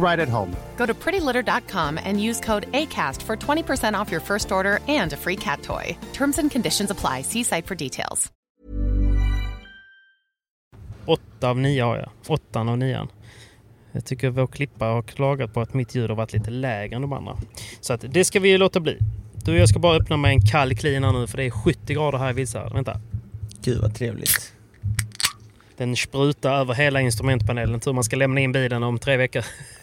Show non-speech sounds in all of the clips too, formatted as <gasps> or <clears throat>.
right at home. Go to prettylitter.com and use code ACAST for 20% off your first order and a free cat toy. Terms and conditions apply. See site for details. Åtta av nio har jag. Åttan av nian. Jag tycker vår klippa har klagat på att mitt ljud har varit lite lägre än de andra. Så att det ska vi låta bli. Du, jag ska bara öppna med en kall clean här nu för det är 70 grader här i Vilshärad. Vänta. Gud vad trevligt. Den sprutar över hela instrumentpanelen. Tur man ska lämna in bilen om tre veckor. <laughs>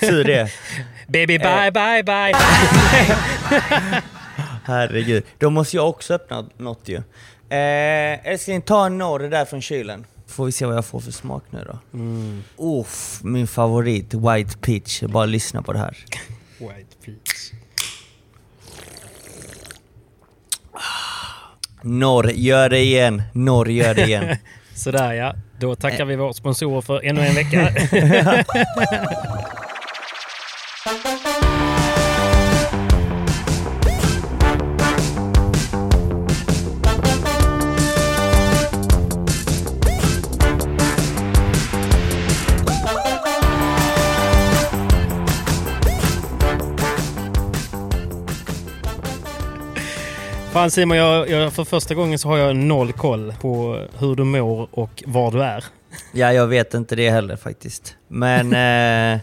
Tur det. Baby bye bye bye! <laughs> Herregud. Då måste jag också öppna något ju. Eh, älskling, ta en norr där från kylen. Får vi se vad jag får för smak nu då. Mm. Uff, min favorit, White Peach. Bara lyssna på det här. White Norr, gör det igen. Norr, gör det igen. <laughs> Sådär ja. Då tackar vi vår sponsor för ännu en vecka. <laughs> <laughs> Fan Simon, jag, jag, för första gången så har jag noll koll på hur du mår och var du är. Ja, jag vet inte det heller faktiskt. Men eh,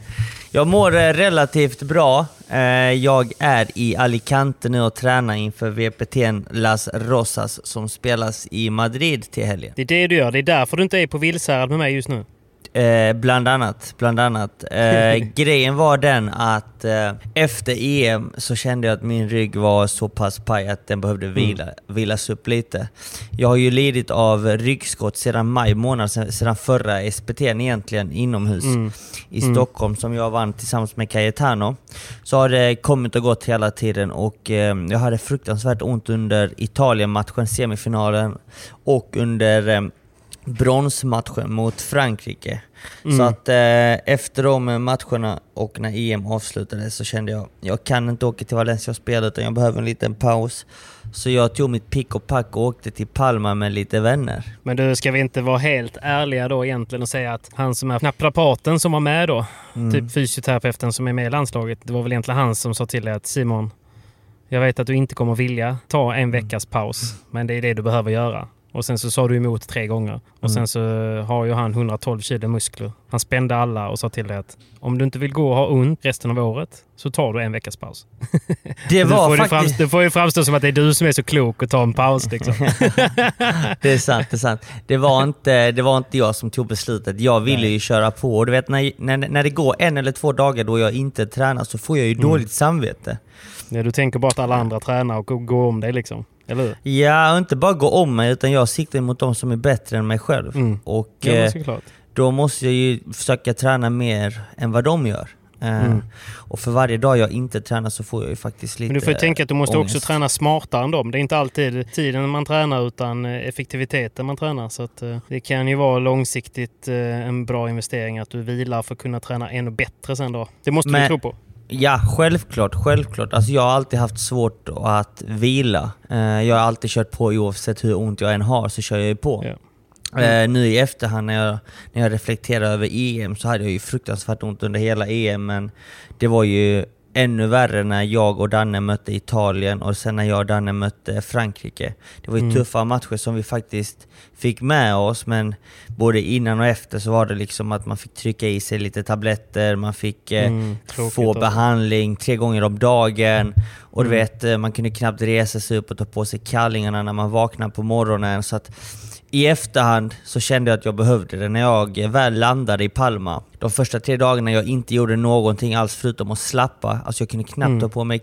jag mår eh, relativt bra. Eh, jag är i Alicante nu och tränar inför VPT Las Rosas som spelas i Madrid till helgen. Det är det du gör. Det är därför du inte är på Vilshärad med mig just nu. Eh, bland annat. Bland annat. Eh, <laughs> grejen var den att eh, efter EM så kände jag att min rygg var så pass paj att den behövde vila, vilas upp lite. Jag har ju lidit av ryggskott sedan maj månad, sedan, förra SPT egentligen inomhus Mm. i Stockholm som jag vann tillsammans med Cayetano. Så har det kommit och gått hela tiden och eh, jag hade fruktansvärt ont under Italien-matchen, semifinalen och under eh, bronsmatchen mot Frankrike. Så att eh, efter de matcherna och när EM avslutades så kände jag jag kan inte åka till Valencia och spela utan jag behöver en liten paus. Så jag tog mitt pick och pack och åkte till Palma med lite vänner. Men du, ska vi inte vara helt ärliga då egentligen och säga att han som är naprapaten som var med då, typ fysioterapeuten som är med i landslaget, det var väl egentligen han som sa till dig att Simon, jag vet att du inte kommer vilja ta en veckas paus, men det är det du behöver göra. Och sen så sa du emot tre gånger. Och sen så har ju han 112 kilo muskler. Han spände alla och sa till dig att om du inte vill gå och ha ont resten av året så tar du en veckas paus. Det var får, faktiskt... framstå, det får ju framstå som att det är du som är så klok och tar en paus liksom. <laughs> Det är sant, det är sant. Det var, inte, det var inte jag som tog beslutet. Jag ville ju köra på. Och du vet när, när, när det går en eller två dagar då jag inte tränar så får jag ju dåligt samvete. Ja, du tänker bara att alla andra tränar och går om dig liksom. Eller hur? Ja, inte bara gå om mig utan jag siktar mot de som är bättre än mig själv. Mm. Och Ja, eh, såklart. då måste jag ju försöka träna mer än vad de gör. Eh, Mm. Och för varje dag jag inte tränar så får jag ju faktiskt lite Men du får ju tänka att du måste ångest. också träna smartare än dem. Det är inte alltid tiden man tränar utan eh, effektiviteten man tränar. Så det kan ju vara långsiktigt en bra investering att du vilar för att kunna träna ännu bättre sen då. Det måste Men- du tro på. Ja, självklart. självklart. Alltså jag har alltid haft svårt att vila. Eh, Jag har alltid kört på oavsett hur ont jag än har så kör jag ju på. Ja. Eh, nu i efterhand när jag, när jag reflekterar över EM så hade jag ju fruktansvärt ont under hela EM men det var ju ännu värre när jag och Danne mötte Italien och sen när jag och Danne mötte Frankrike. Det var ju Mm. tuffa matcher som vi faktiskt fick med oss men både innan och efter så var det liksom att man fick trycka i sig lite tabletter, man fick eh, Mm, få alltså. behandling tre gånger om dagen och du Mm. vet, eh, man kunde knappt resa sig upp och ta på sig kallingarna när man vaknade på morgonen. Så att i efterhand så kände jag att jag behövde det när jag väl landade i Palma. De första tre dagarna jag inte gjorde någonting alls förutom att slappa. Alltså jag kunde knappt Mm. ta på mig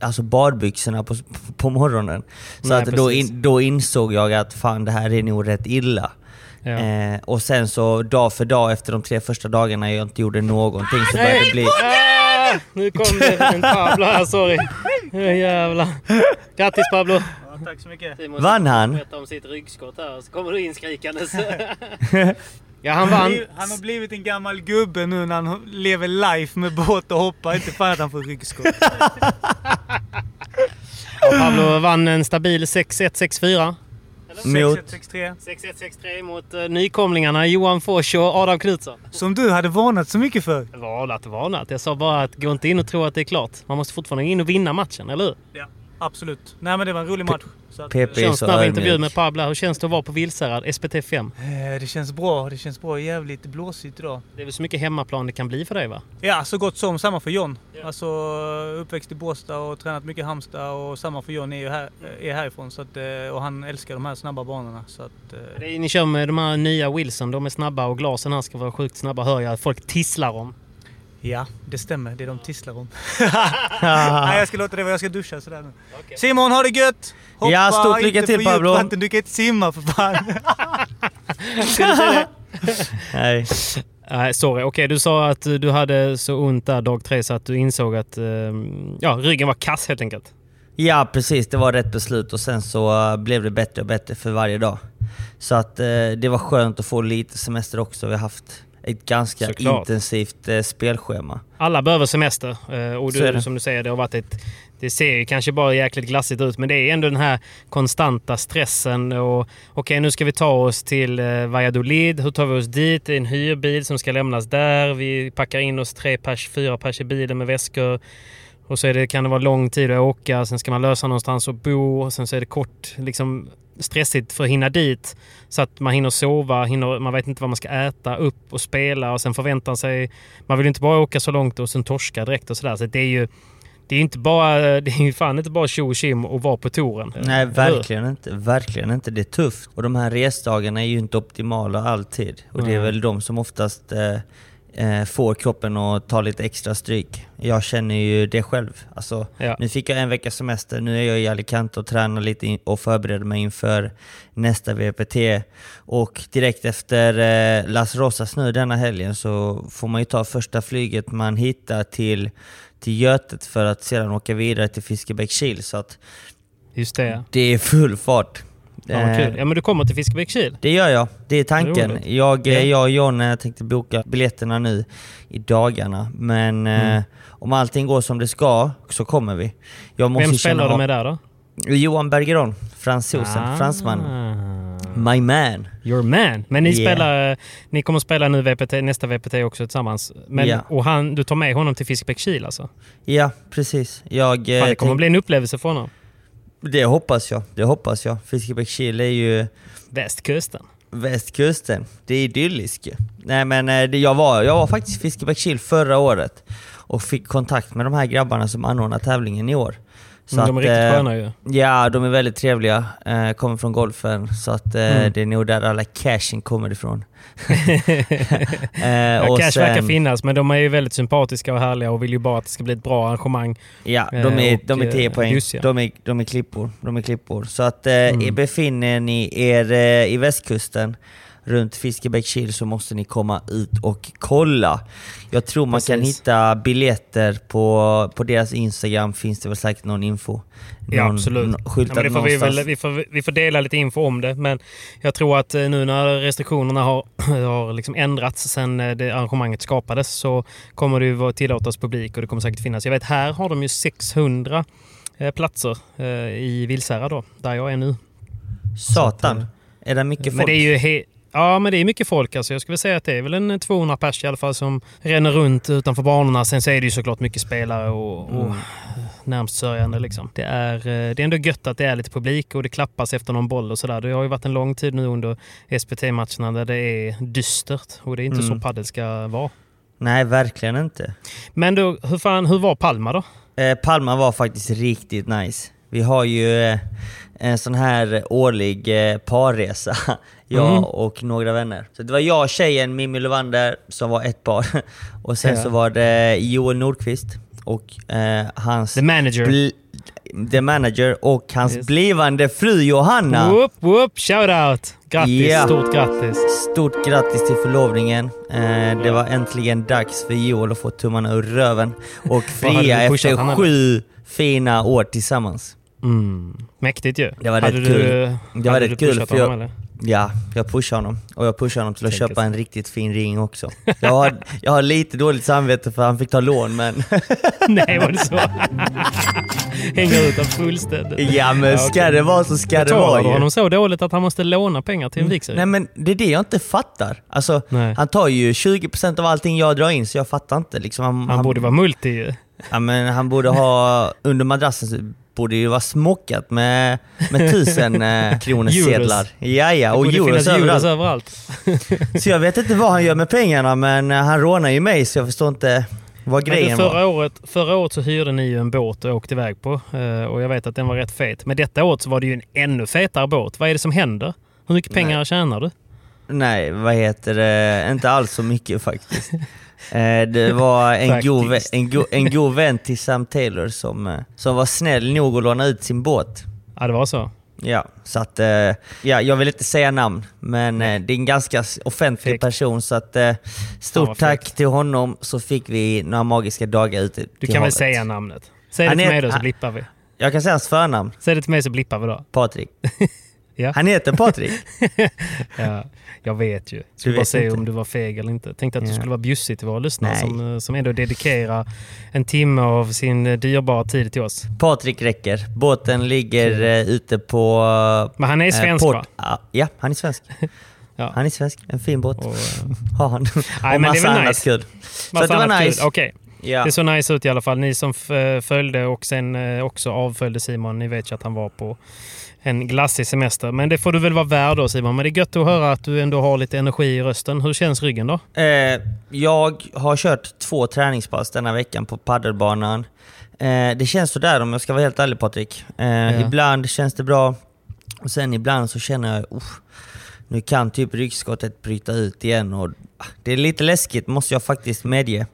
alltså badbyxorna på, på morgonen. Så Nej, att då, in, då insåg jag att fan det här är nog rätt illa. Ja. Eh, och sen så dag för dag efter de tre första dagarna jag inte gjorde någonting så började det bli... Ah, nu kom det en Pablo här, sorry. Jävlar. Grattis Pablo! Tack så mycket. Simon Vann han? berättar om sitt ryggskott här så kommer du inskrikandes. <laughs> ja han vann. Han har blivit en gammal gubbe nu när han lever life med båt och hoppar. Inte fan att han får ryggskott. Ja, Pablo vann en stabil 6-1, 6-4. Mot... 6-1-6-3. 6-1, 6-3 mot uh, nykomlingarna Johan Fors och Adam Knutsson. Som du hade varnat så mycket för. Varnat, varnat. Jag sa bara att gå inte in och tro att det är klart. Man måste fortfarande in och vinna matchen, eller hur? Ja, absolut. Nej men det var en rolig match. PP. eh, Känns ödmjuk. intervju med Pablo. Hur känns det att vara på Vilsärad, SPT5? eh, det känns bra. Det känns bra. Jävligt blåsigt idag. Det är väl så mycket hemmaplan det kan bli för dig va? Ja, så gott som. Samma för John. Ja. Alltså uppväxt i Båstad och tränat mycket i Halmstad och samma för John är ju här, är härifrån. Så att, eh, och han älskar de här snabba banorna. Så att, Det är, ni kör med de här nya Wilson, de är snabba och glasen här ska vara sjukt snabba hör jag folk tisslar om. Ja, det stämmer. Det de tisslar om. <laughs> Nej, jag ska låta det vara. Jag ska duscha sådär nu. Simon, ha det gött! Hoppa Ja, stort lycka inte till, för djupt Pablo. vatten. Du kan inte simma för fan. <laughs> Ska du säga det? <laughs> Nej. Nej, sorry. Okej, du sa att du hade så ont där dag tre så att du insåg att eh, ja, ryggen var kass helt enkelt. Ja precis, det var rätt beslut och sen så eh, blev det bättre och bättre för varje dag. Så att eh, det var skönt att få lite semester också. Vi har haft ett ganska Såklart. intensivt eh, spelschema. Alla behöver semester. eh, Och du, som du säger, det har varit ett... Det ser ju kanske bara jäkligt glassigt ut, men det är ändå den här konstanta stressen. och Okej, nu ska vi ta oss till eh, Valladolid. Hur tar vi oss dit? Det är en hyrbil som ska lämnas där. Vi packar in oss tre pers, fyra pers i bilen med väskor. Och så är det, kan det vara lång tid att åka. Sen ska man lösa någonstans att bo. Sen så är det kort, liksom stressigt för att hinna dit. Så att man hinner sova, hinner, man vet inte vad man ska äta, upp och spela och sen förväntar sig... Man vill inte bara åka så långt och sen torska direkt och sådär. Så det är ju... Det är inte bara... <laughs> Det är ju fan inte bara tjo och tjim och vara på touren. Nej, verkligen inte. Verkligen inte. Det är tufft. Och de här resdagarna är ju inte optimala alltid. Och det är väl de som oftast eh, eh, får kroppen att ta lite extra stryk. Jag känner ju det själv. Alltså, Ja. Nu fick jag en veckas semester, nu är jag i Alicante och tränar lite och förbereder mig inför nästa VPT. Och direkt efter eh, Las Rosas nu denna helgen så får man ju ta första flyget man hittar till, till Götet för att sedan åka vidare till Fiskebäckskil. Så att Just det. det är full fart. Ja, Eh, kul. Ja, men du kommer till Fiskebäckskil? det gör jag, det är tanken. Roligt. Jag, eh, Ja. jag och John eh, tänkte boka biljetterna nu i dagarna. Men eh, Mm. om allting går som det ska så kommer vi. Jag måste Vem spelar du med där då? Johan Bergeron, fransosen, Ah. fransmannen. My man. Your man. Men ni, Yeah. spelar, ni kommer spela nu VPT, nästa VPT också tillsammans. Men, Ja. Och han, du tar med honom till Fiskebäckskil alltså? Ja, precis. Jag, eh, Fan, det kommer tänk- bli en upplevelse för honom. Det hoppas jag. Det hoppas jag. Fiskebäckskil är ju Västkusten. västkusten. Det är idylliskt. Nej men eh, det, jag, var, jag var faktiskt i Fiskebäckskil förra året och fick kontakt med de här grabbarna som anordnar tävlingen i år. Så Mm, de är att, riktigt eh, sköna ju. Ja, de är väldigt trevliga. Eh, kommer från golfen, så att, eh, Mm. det är nog där alla cashen kommer ifrån. <laughs> <laughs> Ja, och cash verkar sen- finnas, men de är ju väldigt sympatiska och härliga och vill ju bara att det ska bli ett bra arrangemang. Ja, de är, och, de är 10 eh, poäng. bjussiga. De är, de är klippor. De är klippor. Så att Mm. befinner ni er i västkusten, runt Fiskebäckskil så måste ni komma ut och kolla. Jag tror man kan Precis. hitta biljetter på, på deras Instagram, finns det väl säkert någon info. Ja, Någon- absolut. nå- Ja, men det får vi, väl, vi, får, vi får dela lite info om det, men jag tror att eh, nu när restriktionerna har, <clears throat> har liksom ändrats sen eh, det arrangemanget skapades så kommer det ju tillåtas publik och det kommer säkert finnas. Jag vet här har de ju 600 eh, platser i Vilsära då, där jag är nu. Satan, är det mycket folk? Men det är ju Ja, men det är mycket folk. Alltså. Jag skulle säga att det är väl en 200 pers i alla fall som ränner runt utanför banorna. Sen så är det ju såklart mycket spelare och, och Mm. närmst sörjande. Liksom. Det, är, eh, det är ändå gött att det är lite publik och det klappas efter någon boll och sådär. Det har ju varit en lång tid nu under SPT-matcherna där det är dystert och det är inte Mm. så padel ska vara. Nej, verkligen inte. Men då, hur, fan, hur var Palma då? Eh, Palma var faktiskt riktigt nice. Vi har ju eh, en sån här årlig eh, parresa, jag Mm. och några vänner. Så det var jag, tjejen, Mimmi Levander som var ett par. <laughs> Och sen Ja. så var det Joel Nordqvist och eh, hans... The manager. the manager och hans Yes. blivande fru Johanna. Whoop, whoop, shout out! Grattis, Ja. stort grattis! Stort grattis till förlovningen. Eh, det var äntligen dags för Joel att få tummarna ur röven och fria efter sju fina år tillsammans. Mm. Mäktigt ju. Det var Hade rätt du, kul. Det var rätt kul, för jag-? Ja, jag pushar honom. Och jag pushar honom till att köpa så. en riktigt fin ring också. Jag har, jag har lite dåligt samvete för han fick ta lån men... <laughs> Nej, var det så? <laughs> Hänger ut honom fullständigt. ja men ska okej. det vara så ska det vara ju. honom så dåligt att han måste låna pengar till en vigsel? Nej men det är det jag inte fattar. Alltså, Nej. han tar ju 20% av allting jag drar in så jag fattar inte. Liksom, han, Han borde vara multi ju. Ja, men han borde ha, under madrassen borde det vara smockat med, med tusen eh, <laughs> kronors sedlar. Ja, ja, och euros överallt. överallt. <laughs> Så jag vet inte vad han gör med pengarna men eh, han rånar ju mig så jag förstår inte vad Men grejen var. förra, året, förra året så hyrde ni ju en båt och åkte iväg på. eh, Och jag vet att den var rätt fet. Men detta året så var det ju en ännu fetare båt. Vad är det som händer? Hur mycket pengar tjänar du? Nej, vad heter det? Inte alls så mycket faktiskt. <laughs> Eh, Det var en god, en, go, en god vän till Sam Taylor som, eh, som var snäll nog att låna ut sin båt. Ja, det var så. Ja, så att... eh, Ja, jag vill inte säga namn, men det är en ganska offentlig Fegt. person så att... Ja, Stort vad tack till honom så fick vi några magiska dagar ute Du till kan väl havet. säga namnet? Säg det till mig då så blippar vi. Jag kan säga hans förnamn, Säg det till mig så blippar vi då. Patrik. <laughs> Ja. Han heter Patrik. <laughs> Ja, jag vet ju. Skulle Du bara se inte. om du var feg eller inte. Tänkte att du Ja. skulle vara bjussig till våra lyssnare som, eh, som ändå dedikerar en timme av sin eh, dyrbara tid till oss. Patrik räcker. Båten ligger eh, ute på... Men han är eh, svensk port- va? Ja, han är svensk. <laughs> Ja. Han är svensk. En fin båt. Och, <laughs> Har han. Nej, och det massa väl annat nice. kul. Så det var nice. Okej, Ja. det såg nice ut i alla fall. Ni som följde och sen också avföljde Simon, ni vet ju att han var på en glassig semester. Men det får du väl vara värd då Simon. Men det är gött att höra att du ändå har lite energi i rösten. Hur känns ryggen då? Eh, jag har kört två träningspass denna veckan på paddelbanan. Eh, det känns sådär om jag ska vara helt ärlig Patrik. Eh, Ja. Ibland känns det bra, och sen ibland så känner jag usch, nu kan typ ryggskottet bryta ut igen. Och, det är lite läskigt måste jag faktiskt medge.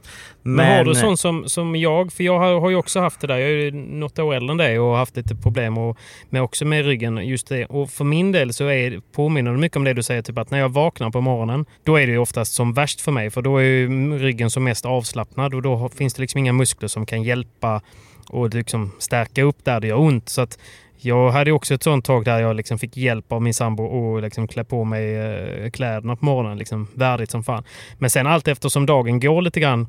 Men, har du sånt som, som jag? För jag har, har ju också haft det där. Jag är ju något år äldre än dig och har haft lite problem och, med också med ryggen. just det. Och för min del så är, påminner det mycket om det du säger. Typ att när jag vaknar på morgonen, då är det ju oftast som värst för mig. För då är ju ryggen som mest avslappnad och då finns det liksom inga muskler som kan hjälpa och liksom stärka upp där det gör ont. Så att jag hade också ett sånt tag där jag liksom fick hjälp av min sambo att liksom klä på mig eh, kläderna på morgonen. Liksom värdigt som fan. Men sen allt eftersom dagen går lite grann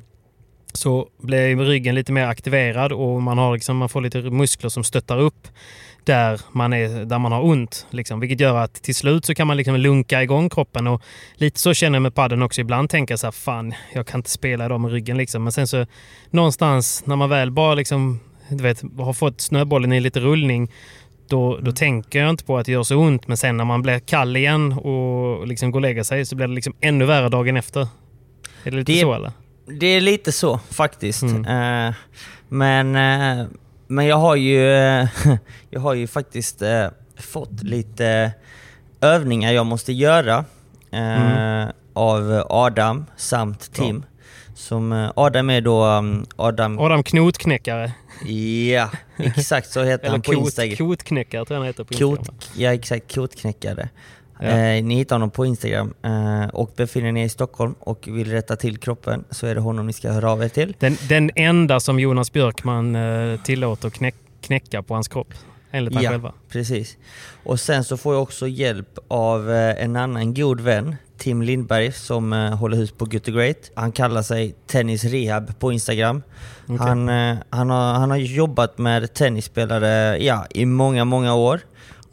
så blir ryggen lite mer aktiverad och man, har liksom, man får lite muskler som stöttar upp där man, är, där man har ont. Liksom, vilket gör att till slut så kan man liksom lunka igång kroppen. Och lite så känner jag med padden också. Ibland tänker jag så här, fan, jag kan inte spela idag med ryggen. Liksom. Men sen så någonstans när man väl bara liksom, du vet, har fått snöbollen i lite rullning då, då tänker jag inte på att det gör så ont. Men sen när man blir kall igen och liksom går och lägger sig så blir det liksom ännu värre dagen efter. Är det lite Det- så eller? Det är lite så faktiskt. Mm. Eh, men, eh, men jag har ju, eh, <laughs> jag har ju faktiskt eh, fått lite övningar jag måste göra Mm. av Adam samt Tim. Som, eh, Adam är då um, Adam... Adam Knotknäckare. Ja, exakt så heter han på kot, Instagram. kotknäckare tror jag han heter på Instagram. Kot, ja exakt, kotknäckare. Ja. Eh, ni hittar honom på Instagram eh, och befinner ni er i Stockholm och vill rätta till kroppen så är det honom ni ska höra av er till. Den, den enda som Jonas Björkman eh, tillåter knäck, knäcka på hans kropp. Enligt han Ja. själva. Precis. Och sen så får jag också hjälp av eh, en annan god vän, Tim Lindberg, som eh, håller hus på Good Great. Han kallar sig Tennis Rehab på Instagram. Okej. Han, eh, han, har, han har jobbat med tennisspelare ja, i många, många år.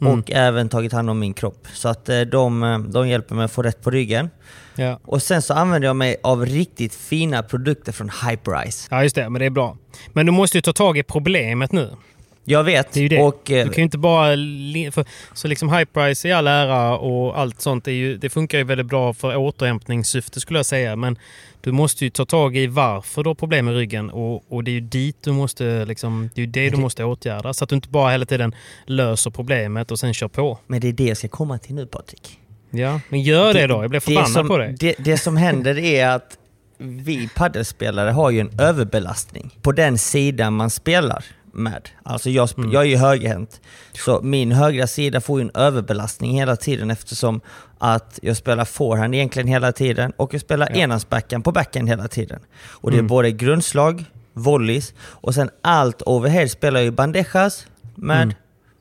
Mm. Och även tagit hand om min kropp. Så att eh, de, de hjälper mig att få rätt på ryggen. Ja. Och sen så använder jag mig av riktigt fina produkter från Hyperice. ja, just det. Men det är bra. Men du måste ju ta tag i problemet nu. Jag vet. Det är ju det. Och, eh, Du kan ju inte bara... så liksom high price i all ära och allt sånt, ju, det funkar ju väldigt bra för återhämtningssyfte skulle jag säga. Men du måste ju ta tag i varför du har problem med ryggen och, och det är ju dit du måste, liksom, det är det du måste åtgärda. Så att du inte bara hela tiden löser problemet och sen kör på. Men det är det jag ska komma till nu Patrik. Ja, men gör det, då. Jag blir förbannad som, på dig. Det, det som händer <laughs> är att vi paddelspelare har ju en överbelastning på den sidan man spelar med. Alltså jag, Mm. jag är ju högerhänt, så min högra sida får ju en överbelastning hela tiden eftersom att jag spelar forehand egentligen hela tiden och jag spelar Ja. enhandsbackhand på backhand hela tiden. Och det är Mm. både grundslag, volleys och sen allt overhead spelar jag ju bandejas med Mm.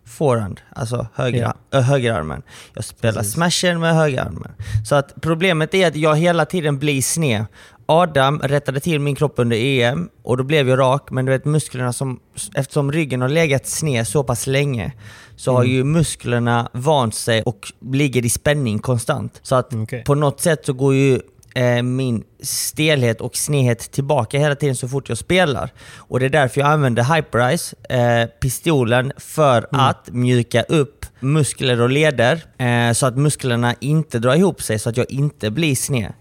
forehand, alltså högra, ö, högerarmen. Jag spelar Precis. smashen med högerarmen. Så att problemet är att jag hela tiden blir sned. Adam rättade till min kropp under EM och då blev jag rak, men du vet musklerna som, eftersom ryggen har legat sned så pass länge så har ju musklerna vant sig och ligger i spänning konstant. Så att Okej. på något sätt så går ju eh, min stelhet och snedhet tillbaka hela tiden så fort jag spelar. Och det är därför jag använder Hyperice, eh, pistolen, för att mjuka upp muskler och leder eh, så att musklerna inte drar ihop sig så att jag inte blir sned.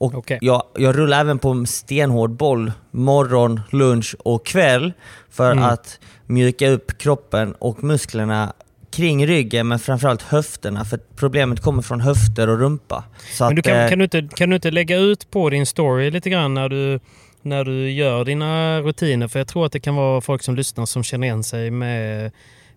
Och Okej. jag, jag rullar även på en stenhård boll morgon, lunch och kväll för Mm. att mjuka upp kroppen och musklerna kring ryggen men framförallt höfterna för problemet kommer från höfter och rumpa. Så Men du att, kan, eh, kan, du inte, kan du inte lägga ut på din story lite grann när du, när du gör dina rutiner? För jag tror att det kan vara folk som lyssnar som känner igen sig med,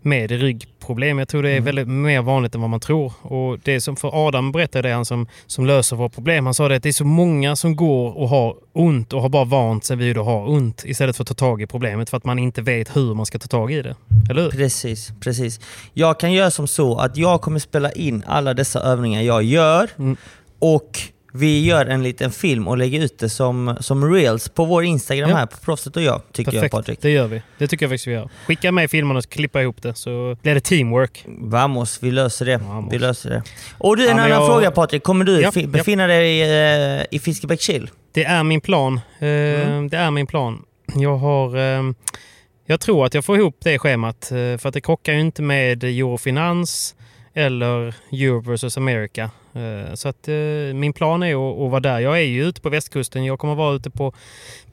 med ryggproblem. Jag tror det är Mm. väldigt mer vanligt än vad man tror. Och det som för Adam berättade det, han som, som löser våra problem. Han sa det att det är så många som går och har ont och har bara vant sig vid att ha ont istället för att ta tag i problemet för att man inte vet hur man ska ta tag i det. Eller hur? Precis, precis. Jag kan göra som så att jag kommer spela in alla dessa övningar jag gör Mm. och vi gör en liten film och lägger ut det som, som reels på vår Instagram Ja. här på Proffset och jag, tycker jag Perfekt, Patrik. det gör vi. Det tycker jag faktiskt vi gör. Skicka med filmerna och klippa ihop det så blir det teamwork. Vamos, vi löser det. Vamos. Vi löser det. Och du, en Ja, annan jag- fråga Patrik. Kommer du Ja, fi- ja. befinna dig eh, i Fiskebäckskil? Det är min plan. Eh, Mm. Det är min plan. Jag har... Eh, jag tror att jag får ihop det schemat. Eh, för att det krockar ju inte med Eurofinans eller Europe vs America. Eh, så att eh, min plan är att, vara där. Jag är ju ute på västkusten. Jag kommer vara ute på,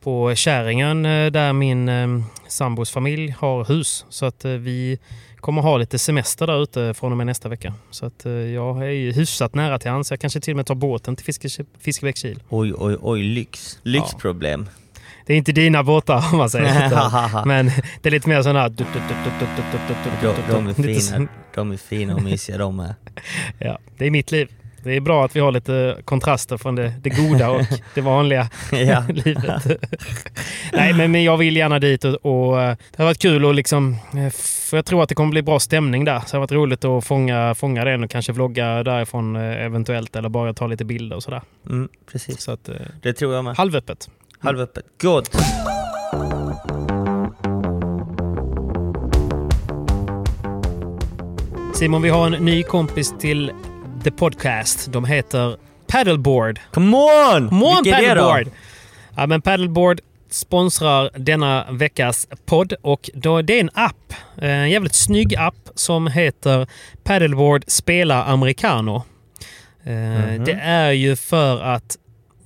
på Käringön eh, där min eh, sambos familj har hus. Så att eh, vi kommer ha lite semester där ute från och med nästa vecka. Så att eh, jag är ju hyfsat nära till hans. Jag kanske till och med tar båten till Fiske- Fiskebäckskil. Oj, oj, oj, lyx. Lyxproblem. Det är inte dina båtar om man säger. Utan- Men det är lite mer sån här... De, de är fina. De är fina och mysiga de är. Ja, det är mitt liv. Det är bra att vi har lite kontraster från det, det goda och <laughs> det vanliga <laughs> livet. <laughs> Nej, men, men jag vill gärna dit och, och eh, det har varit kul och liksom... eh, För jag tror att det kommer bli bra stämning där. Så det har varit roligt att fånga, fånga den och kanske vlogga därifrån eh, eventuellt eller bara ta lite bilder och sådär. Mm, precis. Så att, Det tror jag med. halvöppet. Halvöppet. Gott! Simon, vi har en ny kompis till The Podcast. De heter Paddleboard. Come on! Come on Vilka? Paddleboard! Ja, men Paddleboard sponsrar denna veckas podd och då, det är en app. En jävligt snygg app som heter Paddleboard Spela Americano. Mhm. Det är ju för att,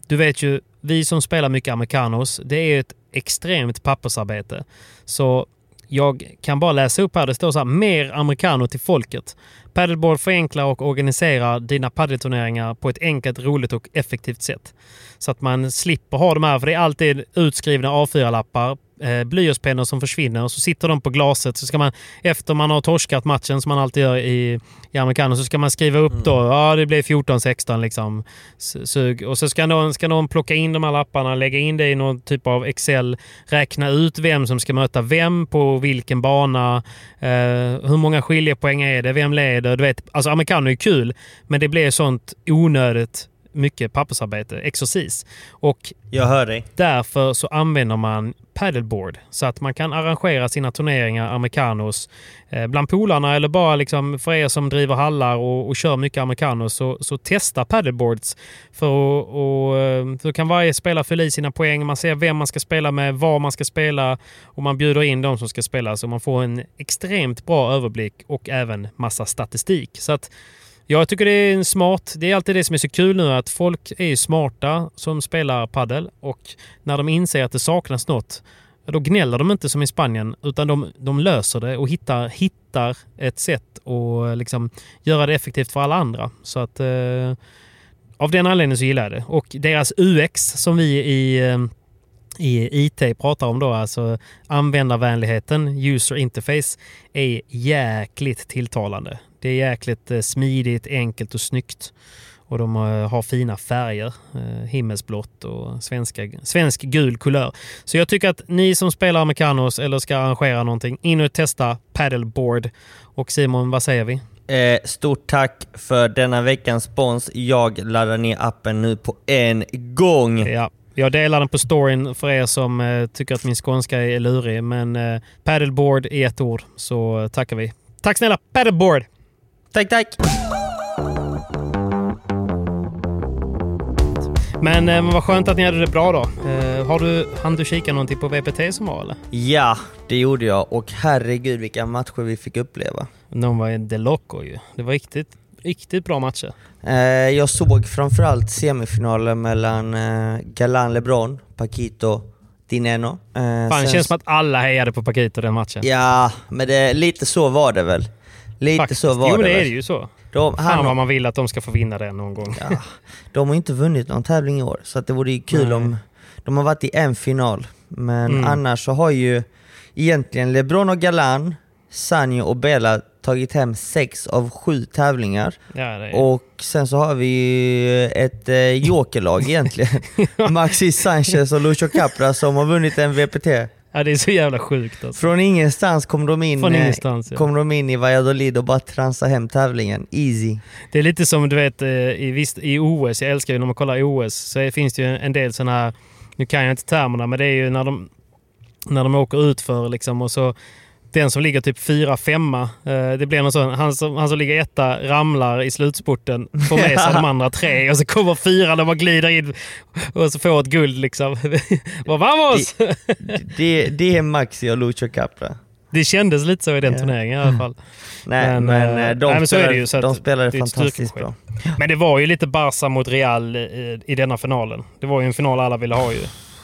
du vet ju, vi som spelar mycket americanos, det är ett extremt pappersarbete. Så jag kan bara läsa upp här, det står så här, mer americano till folket. Paddleboard förenklar och organiserar dina paddelturneringar på ett enkelt, roligt och effektivt sätt. Så att man slipper ha de här, för det är alltid utskrivna A4-lappar eh, blyertspennor som försvinner och så sitter de på glaset. Så ska man, efter man har torskat matchen som man alltid gör i, i amerikaner, så ska man skriva upp då, ja det blev 14-16 liksom. Sug. Och så ska någon, ska någon plocka in de här lapparna, lägga in det i någon typ av Excel, räkna ut vem som ska möta vem på vilken bana, eh, hur många skiljepoäng är det, vem leder? Du vet, alltså amerikaner är kul, men det blir sånt onödigt mycket pappersarbete, exercis. Och Jag hör dig. Därför så använder man paddleboard så att man kan arrangera sina turneringar americanos eh, bland polarna eller bara liksom för er som driver hallar och, och kör mycket americanos så, så testa paddleboards. För eh, då kan varje spelare fylla i sina poäng. Man ser vem man ska spela med, var man ska spela och man bjuder in de som ska spela så man får en extremt bra överblick och även massa statistik. Så att jag tycker det är en smart. Det är alltid det som är så kul nu att folk är smarta som spelar paddel och när de inser att det saknas något då gnäller de inte som i Spanien utan de, de löser det och hittar, hittar ett sätt att liksom göra det effektivt för alla andra. Så att eh, av den anledningen så gillar jag det. Och deras UX som vi i eh, i IT pratar om då, alltså användarvänligheten, user interface, är jäkligt tilltalande. Det är jäkligt eh, smidigt, enkelt och snyggt. Och de eh, har fina färger. Eh, himmelsblått och svenska, svensk gul kulör. Så jag tycker att ni som spelar Americanos eller ska arrangera någonting, in och testa paddleboard. Och Simon, vad säger vi? Eh, stort tack för denna veckans spons. Jag laddar ner appen nu på en gång. Ja. Jag delar den på storyn för er som eh, tycker att min skånska är lurig. Men eh, paddleboard i ett ord så tackar vi. Tack snälla paddleboard! Tack, tack! Men eh, vad skönt att ni hade det bra då. Eh, har du, hann du kika någonting på VPT som var eller? Ja, det gjorde jag och herregud vilka matcher vi fick uppleva. De var de loco ju. Det var riktigt, riktigt bra matcher. Eh, jag såg framförallt semifinalen mellan eh, Galan LeBron, Paquito, Dineno. Eh, Fan, det känns som att alla hejade på Paquito den matchen. Ja, men det, lite så var det väl. Lite Faktiskt. så var jo, det det är det ju så. De, Fan han, vad man vill att de ska få vinna den någon gång. ja, de har inte vunnit någon tävling i år, så att det vore ju kul Nej. om... De har varit i en final, men Mm. annars så har ju egentligen LeBron och Galan, Sanjo och Bela tagit hem sex av sju tävlingar. Ja, är... Och sen så har vi ju ett eh, jokerlag egentligen. <laughs> Maxi Sanchez och Lucio Capra som har vunnit en VPT. Ja, det är så jävla sjukt alltså. Från ingenstans kom de in, Från eh, ingenstans, ja. kom de in i Valladolid och bara transade hem tävlingen. Easy. Det är lite som du vet eh, i, visst, i OS, jag älskar ju när man kollar OS, så finns det ju en del sådana här, nu kan jag inte termerna, men det är ju när de, när de åker ut för liksom och så den som ligger typ fyra, femma, eh, det blir någon sån, han som, han som ligger etta ramlar i slutspurten, får med sig <laughs> de andra tre och så kommer fyra, de bara glider in och så får ett guld liksom. <laughs> Vad vamos! Det, det är Maxi och Lucio Capra. Det kändes lite så i den turneringen i alla fall. <laughs> Nej Men, men, eh, eh, de, nej, det spelade, ju, de spelade det fantastiskt bra. Men det var ju lite Barca mot Real i, i denna finalen. Det var ju en final alla ville ha ju.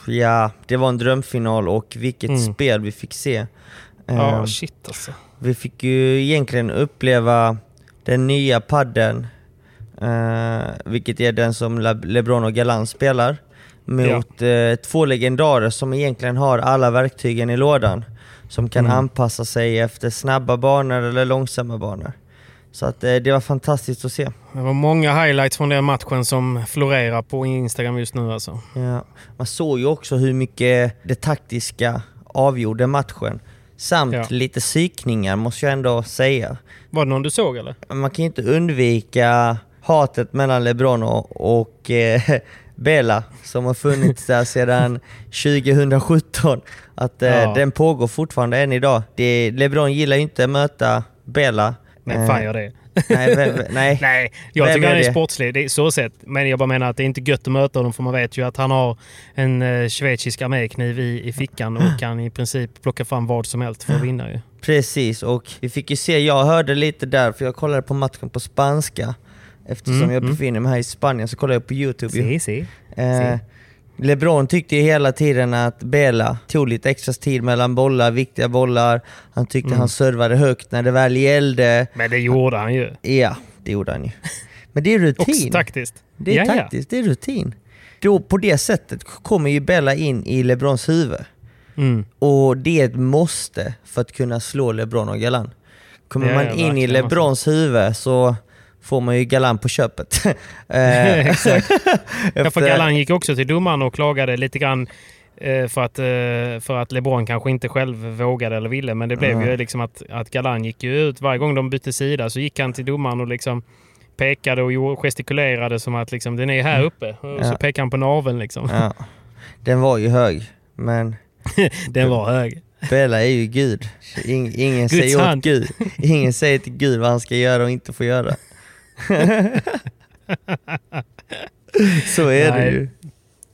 Ja, det var en drömfinal och vilket Mm. spel vi fick se. Ja, Eh, shit alltså. Vi fick ju egentligen uppleva den nya padden, eh, vilket är den som Le- LeBron och Galan spelar, mot eh, två legendarer som egentligen har alla verktygen i lådan. Som kan Mm. anpassa sig efter snabba banor eller långsamma banor. Så att eh, det var fantastiskt att se. Det var många highlights från den matchen som florerar på Instagram just nu alltså. Ja. Man såg ju också hur mycket det taktiska avgjorde matchen. Samt Ja. lite psykningar måste jag ändå säga. Var det någon du såg eller? man kan ju inte undvika hatet mellan LeBron och, och eh, <laughs> Bella som har funnits där sedan <laughs> 2017. Att eh, Ja. den pågår fortfarande än idag. Det, LeBron gillar ju inte att möta Bella. Men Eh, fan gör det. Nej, ve- ve- nej. <laughs> Nej, jag Vem tycker är han är det? sportslig. Det är så sett. Men jag bara menar att det är inte gött att möta honom för man vet ju att han har en eh, schweizisk armékniv i, i fickan och <gasps> kan i princip plocka fram vad som helst för att vinna ju. Precis, och vi fick ju se, jag hörde lite där, för jag kollade på matchen på spanska. Eftersom Mm, jag mm. befinner mig här i Spanien så kollade jag på Youtube. Si, si. Eh, LeBron tyckte ju hela tiden att Bela tog lite extra tid mellan bollar, viktiga bollar. Han tyckte Mm. han servade högt när det väl gällde. Men det gjorde han ju. Ja, det gjorde han ju. <laughs> Men det är Också rutin. taktiskt. Det är Ja, ja. taktiskt, det är rutin. Då, på det sättet kommer ju Bella in i LeBrons huvud. Mm. Och det är ett måste för att kunna slå LeBron och Galan. Kommer Ja, man in i verkligen, LeBrons huvud så får man ju Galan på köpet. <laughs> <laughs> Eh, Exakt. Ja, för efter- Galan gick också till domaren och klagade lite grann eh, för att, eh, för att LeBron kanske inte själv vågade eller ville. Men det blev Mm. ju liksom att, att Galan gick ut varje gång de bytte sida så gick han till domaren och liksom pekade och gestikulerade som att liksom, den är här uppe. Och så Ja. pekade han på naveln liksom. Ja. Den var ju hög, men <laughs> Den var hög. Bella är ju Gud. Ing, ingen, säger åt. Gud. ingen säger till Gud vad han ska göra och inte få göra. <laughs> Så är det Nej. ju.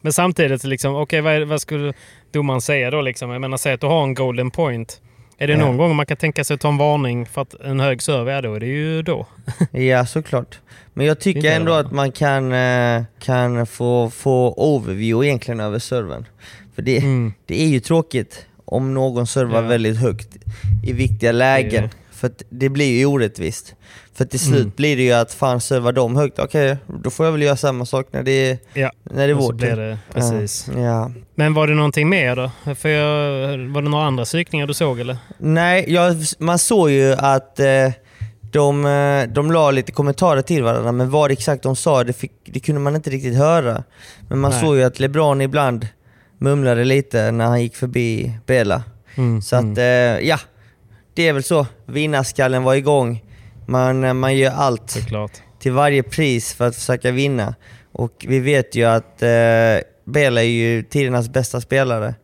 Men samtidigt, liksom, okej vad, är- vad skulle domaren säga då? Liksom? Jag menar, säg att du har en golden point. Är det Ja. någon gång man kan tänka sig att ta en varning för att en hög serve är då? är Det ju då. <laughs> Ja, såklart. Men jag tycker ändå det. att man kan, eh, kan få, få overview egentligen över servern. För det, Mm. det är ju tråkigt om någon servar Ja. väldigt högt i viktiga lägen. För det blir ju orättvist. För till slut Mm. blir det ju att fan servar de högt, okej då får jag väl göra samma sak när det är, Ja, när det är vår tur. det precis. Ja. ja. Men var det någonting mer då? För jag, var det några andra psykningar du såg eller? Nej, jag, man såg ju att eh, de, eh, de la lite kommentarer till varandra, men vad exakt de sa det, fick, det kunde man inte riktigt höra. Men man Nej. såg ju att LeBron ibland mumlade lite när han gick förbi Bela. Mm, Så att, eh, ja, det är väl så. Vinnarskallen var igång. Man, eh, man gör allt till varje pris för att försöka vinna. Och vi vet ju att eh, Bela är ju tidernas bästa spelare.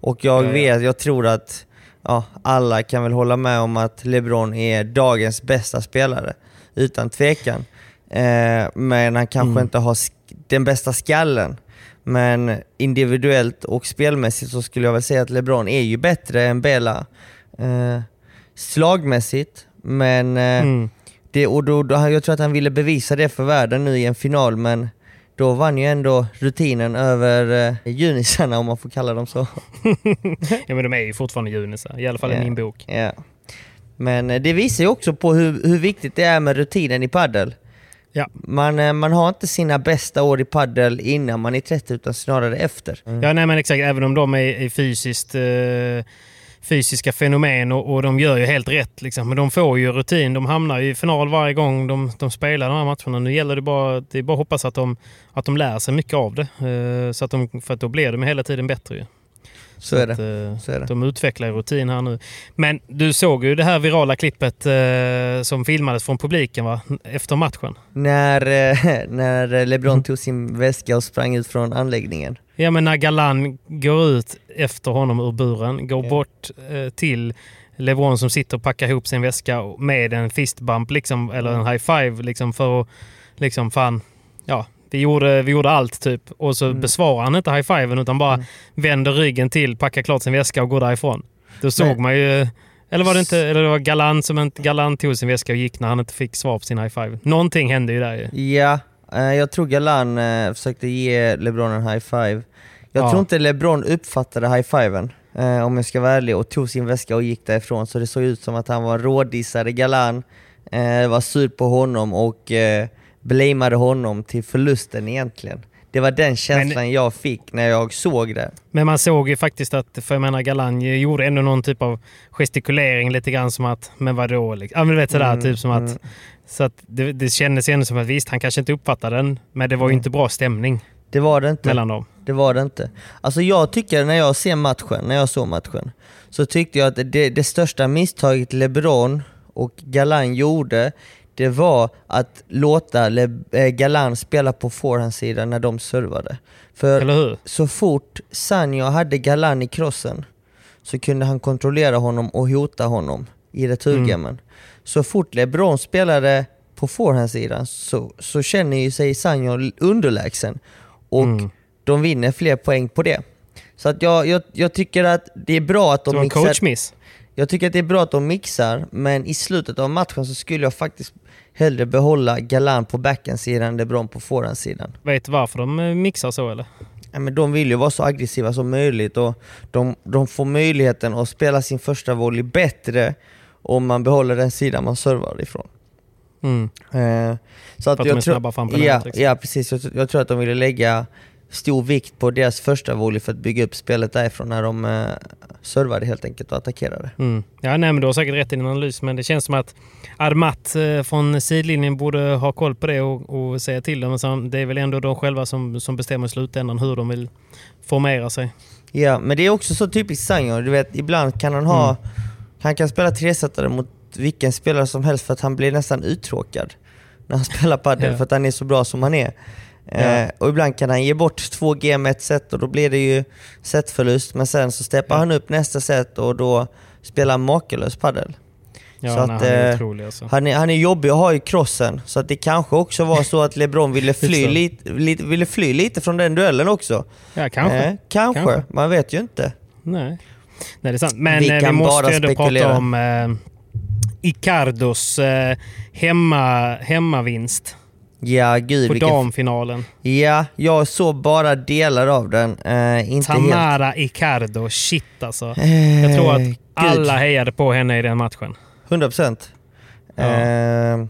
Och jag Ja, ja. vet, jag tror att ja, alla kan väl hålla med om att LeBron är dagens bästa spelare. Utan tvekan. Eh, men han kanske Mm. inte har den bästa skallen. Men individuellt och spelmässigt så skulle jag väl säga att LeBron är ju bättre än Bela. Eh, slagmässigt, men eh, Mm. det, och då, då, jag tror att han ville bevisa det för världen nu i en final, men då vann ju ändå rutinen över eh, junisarna om man får kalla dem så. <laughs> ja men de är ju fortfarande junisar, i alla fall i Ja. min bok. Ja. Men eh, det visar ju också på hur, hur viktigt det är med rutinen i paddel. Ja. Man, eh, man har inte sina bästa år i paddel innan man är 30 utan snarare efter. Ja nej men exakt, även om de är, är fysiskt, eh, fysiska fenomen och, och de gör ju helt rätt. Liksom. Men de får ju rutin, de hamnar ju i final varje gång de, de spelar de här matcherna. Nu gäller det bara, det är bara att hoppas att de, att de lär sig mycket av det. Eh, så att de, för att då blir de hela tiden bättre ju. Så är Att, det. eh, Så är det. De utvecklar ju rutin här nu. Men du såg ju det här virala klippet eh, som filmades från publiken va? efter matchen. När, eh, <laughs> när LeBron Mm. tog sin väska och sprang ut från anläggningen. Ja men när Galan går ut efter honom ur buren, går Ja. bort eh, till LeBron som sitter och packar ihop sin väska med en fistbump liksom, eller en high five liksom för att liksom fan, ja vi gjorde, vi gjorde allt typ. Och så Mm. besvarar han inte high fiven utan bara vänder ryggen till, packar klart sin väska och går därifrån. Då såg Men- man ju, eller var det inte, eller det var Galan som inte, Galan tog sin väska och gick när han inte fick svar på sin high five. Någonting hände ju där ju. Ja, eh, jag tror Galan eh, försökte ge LeBron en high five. Jag Ja. tror inte LeBron uppfattade high fiven eh, om jag ska vara ärlig, och tog sin väska och gick därifrån. Så det såg ut som att han var rådissade Galan, var sur på honom och blameade honom till förlusten egentligen. Det var den känslan jag fick när jag såg det. Men man såg ju faktiskt att, för jag menar Galan gjorde ändå någon typ av gestikulering lite grann som att, men vadå? Liksom. Ja men du vet sådär, Mm, typ som att, mm. så att det, det kändes ändå som att visst, han kanske inte uppfattade den, men det var ju Mm. inte bra stämning Det var det inte. mellan dem. Det var det inte. Alltså jag tycker när jag ser matchen, när jag såg matchen, så tyckte jag att det, det största misstaget LeBron och Galan gjorde, det var att låta Le, eh, Galan spela på forehandsidan när de servade. För så fort Sanjo hade Galan i krossen så kunde han kontrollera honom och hota honom i returgamen. Så fort LeBron spelade på forehandsidan så, så känner ju sig Sanjo underlägsen och Mm. de vinner fler poäng på det. Så att jag, jag, jag tycker att det är bra att Det de var en mixar, coachmiss. jag tycker att det är bra att de mixar, men i slutet av matchen så skulle jag faktiskt hellre behålla Galan på backhandsidan än LeBron på forehandsidan. Vet du varför de eh, mixar så eller? Ja, men de vill ju vara så aggressiva som möjligt och de, de får möjligheten att spela sin första volley bättre om man behåller den sidan man servar ifrån. Mm. Eh, så att att jag de är snabba fram ja, liksom. ja, precis. Jag, jag tror att de ville lägga stor vikt på deras första volley för att bygga upp spelet därifrån när de eh, servade helt enkelt och attackerade. Mm. Ja, nej, men du har säkert rätt i din analys, men det känns som att Armat eh, från sidlinjen borde ha koll på det och, och säga till dem. Men det är väl ändå de själva som, som bestämmer i slutändan hur de vill formera sig. Ja, men det är också så typiskt Sanjo. Du vet, ibland kan han ha... Mm. Han kan spela tresetare mot vilken spelare som helst för att han blir nästan uttråkad när han <laughs> spelar padel ja. för att han är så bra som han är. Eh, och ibland kan han ge bort två G med ett set och då blir det ju setförlust. Men sen så steppar ja. han upp nästa set och då spelar han makalös padel. Ja, så att, han, är eh, otrolig alltså. han, är, han är jobbig att ha i crossen, så att det kanske också var så att LeBron ville <laughs> fly, lite, lite, ville fly lite från den duellen också. Ja, kanske. Eh, kanske. kanske. man vet ju inte. Nej, nej det är sant. Men vi, eh, vi måste ju ändå prata om eh, Icardos eh, hemma, hemmavinst. Ja, gud. På vilken... damfinalen. Ja, jag såg bara delar av den. Uh, inte Tamara helt... Icardo, shit alltså. Uh, jag tror att alla hejade på henne i den matchen. 100 procent. Ja. Uh,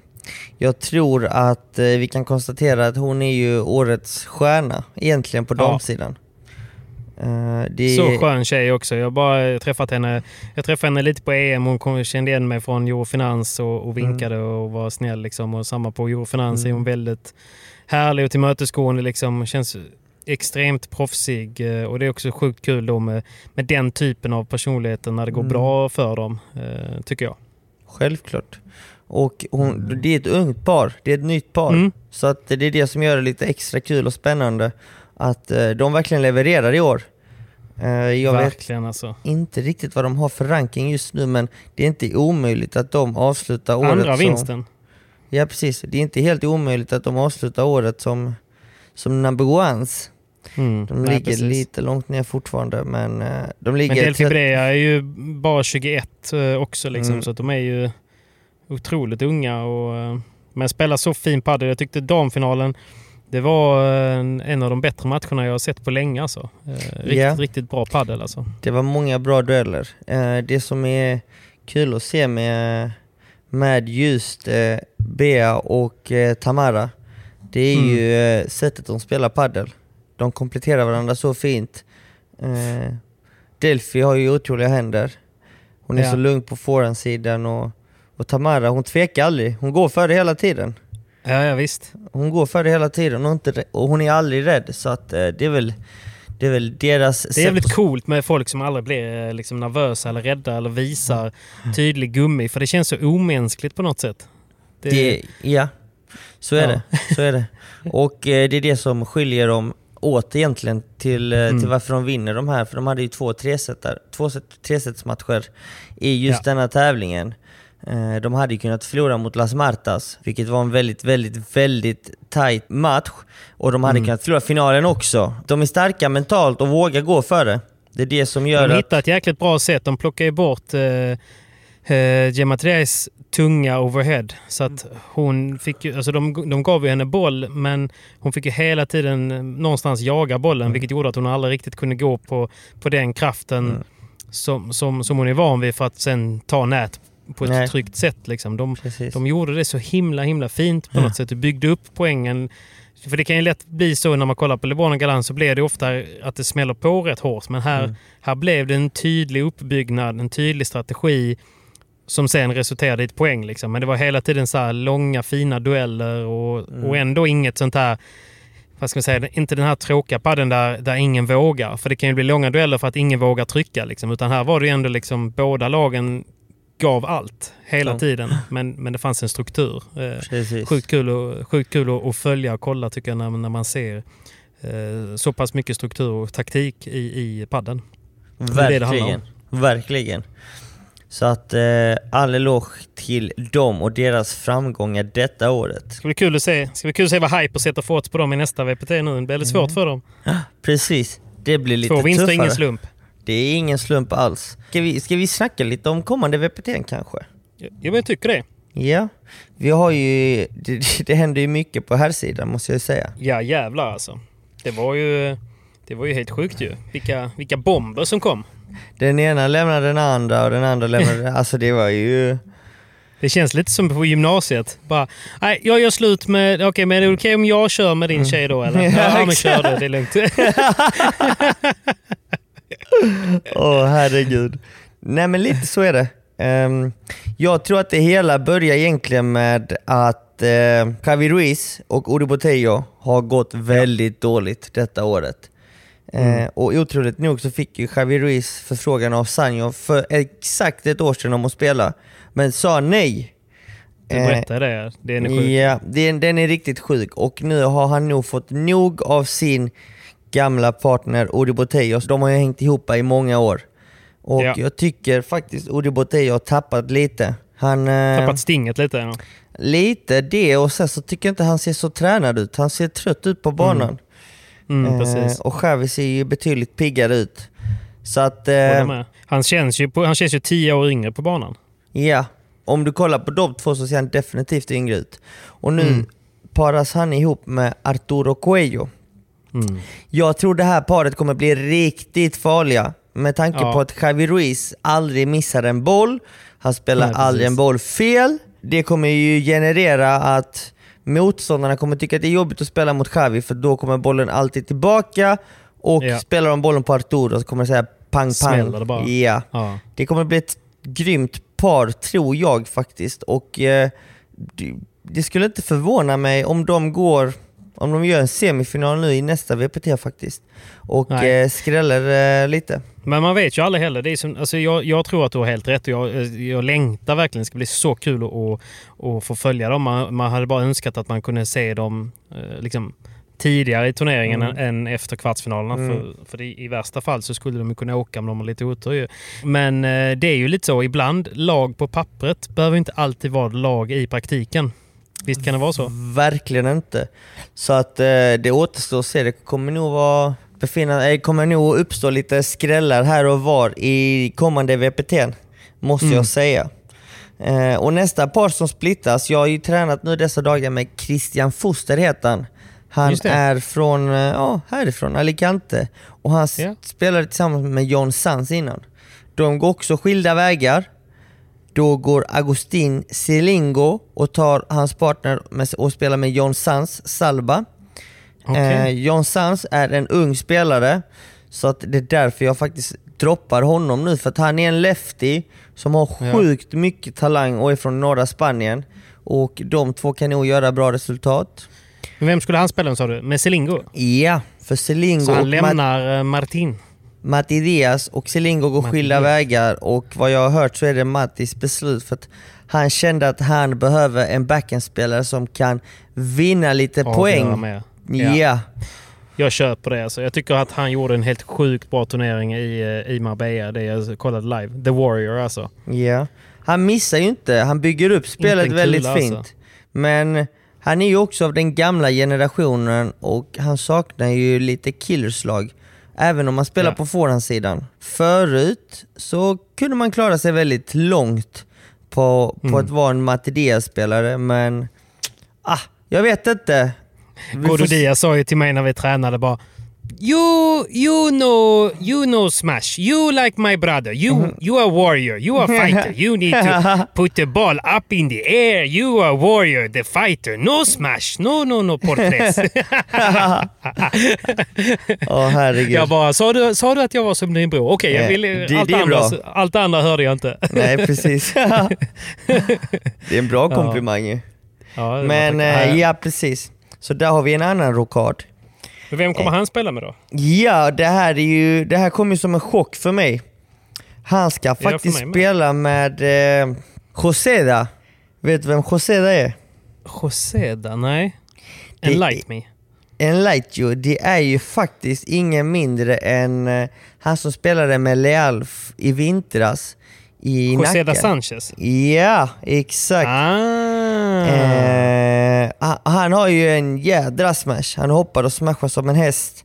jag tror att vi kan konstatera att hon är ju årets stjärna egentligen på damsidan. Uh. Så skön tjej också. Jag har bara träffat henne. Jag träffade henne lite på EM. Hon kom, kände igen mig från Eurofinans och, och vinkade mm. och var snäll. Liksom. Och samma på Eurofinans mm. är hon väldigt härlig och tillmötesgående. Liksom. Känns extremt proffsig. Eh, och det är också sjukt kul då med, med den typen av personligheter när det går mm. bra för dem, uh, tycker jag. Självklart. Och hon, det är ett ungt par. Det är ett nytt par. Mm. Så att det är det som gör det lite extra kul och spännande att de verkligen levererar i år. Eh, jag Verkligen vet alltså. inte riktigt vad de har för ranking just nu men det är inte omöjligt att de avslutar året Andra vinsten. ja precis, det är inte helt omöjligt att de avslutar året som, som number ones. Mm, de nej, ligger precis. lite långt ner fortfarande men uh, de ligger... Men Delphi är ju bara 21 uh, också liksom mm. så att de är ju otroligt unga och men spelar så fin padel. Jag tyckte damfinalen det var en, en, av de bättre matcherna jag har sett på länge. Alltså. Eh, riktigt, yeah. riktigt bra padel alltså. Det var många bra dueller. Eh, det som är kul att se med, med just eh, Bea och Tamara, det är mm. ju sättet de spelar padel. De kompletterar varandra så fint. Delphi har ju otroliga händer. Hon är ja. så lugn på forehandsidan och, och Tamara, hon tvekar aldrig. Hon går för det hela tiden. Ja, ja visst. Hon går för det hela tiden och, inte, och hon är aldrig rädd. Så att, eh, det är väl det är väl deras Det är jävligt coolt med folk som aldrig blir eh, liksom nervösa eller rädda eller visar mm. tydlig gummi. För det känns så omänskligt på något sätt. Det... Det, ja, så är, ja. det. så är det. Och eh, det är det som skiljer dem åt egentligen till, mm. till varför de vinner de här. För de hade ju två tresetare, två tresetsmatcher i just ja. denna tävlingen. Eh, de hade kunnat förlora mot Las Martas, vilket var en väldigt, väldigt, väldigt tight match. Och de hade mm. kunnat förlora finalen också. De är starka mentalt och vågar gå för det. Det är det som gör de att... De hittade ett jäkligt bra sätt. De plockade ju bort eh, eh, tunga overhead. Så att hon fick ju, alltså de, de gav ju henne boll men hon fick ju hela tiden någonstans jaga bollen mm. vilket gjorde att hon aldrig riktigt kunde gå på, på den kraften mm. som, som, som hon är van vid för att sen ta nät på ett Nej. tryggt sätt. Liksom. De, de gjorde det så himla himla fint på ja. något sätt. Du byggde upp poängen. För det kan ju lätt bli så när man kollar på LeBron och Galan så blir det ofta att det smäller på rätt hårt. Men här, mm. här blev det en tydlig uppbyggnad, en tydlig strategi som sen resulterade i ett poäng. Liksom. Men det var hela tiden så långa fina dueller och, mm. och ändå inget sånt här vad ska man säga, inte den här tråkiga padden där, där ingen vågar. För det kan ju bli långa dueller för att ingen vågar trycka. Liksom. Utan här var det ju ändå liksom båda lagen gav allt hela ja. tiden. Men, men det fanns en struktur. Eh, sjukt kul, och, sjukt kul att, följa och kolla tycker jag när, när man ser eh, så pass mycket struktur och taktik i, i padden. Verkligen. Det Verkligen. Så att eh, all eloge till dem och deras framgångar detta året. Ska bli kul att se, ska bli kul att se vad Hyper sätter fart på dem i nästa VPT nu. Det blir mm. svårt för dem. Precis. Det blir lite Två vinster, ingen slump. Det är ingen slump alls. Ska vi, ska vi snacka lite om kommande VPT kanske? Ja, men jag tycker det. Ja, vi har ju... <laughs> Det, det händer ju mycket på här sidan måste jag säga. Ja jävlar alltså. Det var ju... Det var ju helt sjukt ju. Vilka, vilka bomber som kom. Den ena lämnade den andra och den andra lämnade... <laughs> alltså det var ju... Det känns lite som på gymnasiet. Bara, nej, jag gör slut med... Okej, okay, men är det okej okay om jag kör med din tjej då eller? <laughs> Ja, ja men kör du. Det är lugnt. Åh, oh, herregud. Nej, men lite så är det. Um, jag tror att det hela börjar egentligen med att uh, Javi Ruiz och Uri Botello har gått väldigt dåligt detta året. Mm. Uh, och otroligt nog så fick ju Javi Ruiz förfrågan av Sanjo för exakt ett år sedan om att spela, men sa nej. Du berättade det, den är sjuk. Ja, den, den är riktigt sjuk och nu har han nog fått nog av sin gamla partner Uri Botello. De har ju hängt ihop i många år. Och ja. jag tycker faktiskt Uri Botello har tappat lite. Han, eh, tappat stinget lite? Ja. Lite det och sen så tycker jag inte han ser så tränad ut. Han ser trött ut på mm. banan. Mm. Mm, eh, och Xavi ser ju betydligt piggare ut. Så att... Eh, han, känns ju på, han känns ju tio år yngre på banan. Ja. Om du kollar på de två så ser han definitivt yngre ut. Och nu mm. paras han ihop med Arturo Cuello. Mm. Jag tror det här paret kommer bli riktigt farliga. Med tanke ja. på att Javi Ruiz aldrig missar en boll, han spelar Nej, aldrig en boll fel. Det kommer ju generera att motståndarna kommer tycka att det är jobbigt att spela mot Javi för då kommer bollen alltid tillbaka och ja. spelar de bollen på Arturo så kommer det säga pang pang. Det, bara. Ja. ja. det kommer bli ett grymt par tror jag faktiskt. Och eh, Det skulle inte förvåna mig om de går om de gör en semifinal nu i nästa VPT faktiskt. Och eh, skräller eh, lite. Men man vet ju aldrig heller. Det är som, alltså jag, jag tror att du har helt rätt. Jag, jag längtar verkligen. Det ska bli så kul att, att, få följa dem. Man, man hade bara önskat att man kunde se dem eh, liksom, tidigare i turneringen mm. än efter kvartsfinalerna. Mm. För, för det, i värsta fall så skulle de kunna åka om de har lite otur. Men eh, det är ju lite så. Ibland, lag på pappret behöver inte alltid vara lag i praktiken. Visst kan det vara så? Verkligen inte. Så att eh, det återstår att se. Det kommer nog vara befinna, det kommer nog uppstå lite skrällar här och var i kommande VPT, måste mm. jag säga. Eh, och nästa par som splittas, jag har ju tränat nu dessa dagar med Christian Foster heter han. Han är från, eh, ja, härifrån, Alicante. Och han yeah. spelade tillsammans med John Sanz innan. De går också skilda vägar. Då går Agustin Selingo och tar hans partner och spelar med John Sanz, Salba. Okay. Eh, John Sanz är en ung spelare, så att det är därför jag faktiskt droppar honom nu. För att han är en lefty som har sjukt ja. mycket talang och är från norra Spanien. Och de två kan nog göra bra resultat. Vem skulle han spela med sa du? Med Selingo? Ja, för Selingo... Så han lämnar eh, Martin? Matti Diaz och Selingo går skilda vägar och vad jag har hört så är det Mattis beslut för att han kände att han behöver en backhandspelare som kan vinna lite ja, poäng. Ja. ja. Jag köper det. Alltså. Jag tycker att han gjorde en helt sjukt bra turnering i, eh, i Marbella, det jag kollade live. The Warrior alltså. Ja. Han missar ju inte. Han bygger upp spelet väldigt fint. Alltså. Men han är ju också av den gamla generationen och han saknar ju lite killerslag. Även om man spelar ja. på forehandsidan. Förut så kunde man klara sig väldigt långt på, på mm. att vara en Matti Diaz-spelare, men ah, jag vet inte. Godo Diaz sa ju till mig när vi tränade bara You you know you know Smash. You like my brother. You mm -hmm. you are warrior. You are fighter. <laughs> You need to <laughs> put the ball up in the air. You are warrior, the fighter. No Smash. No no no porträtt. <laughs> Åh oh, herregud. Jag bara, sa du, sa du att jag var som din bror? Okej, okay, jag vill, allt, andra, allt andra hörde jag inte. Nej, precis. det är en bra komplimang ja. ja Men äh, ja, precis. Så där har vi en annan rokad. Men vem kommer eh. han spela med då? Ja, det här, är ju, det här kommer ju som en chock för mig. Han ska faktiskt spela med eh, Joseda. Vet du vem Joseda är? Joseda? Nej. Enlight me. Enlight you. Det är ju faktiskt ingen mindre än eh, han som spelade med Leal i vintras i Joseda Sanchez? Ja, exakt. Ah. Eh, han har ju en jädra smash. Han hoppar och smashar som en häst.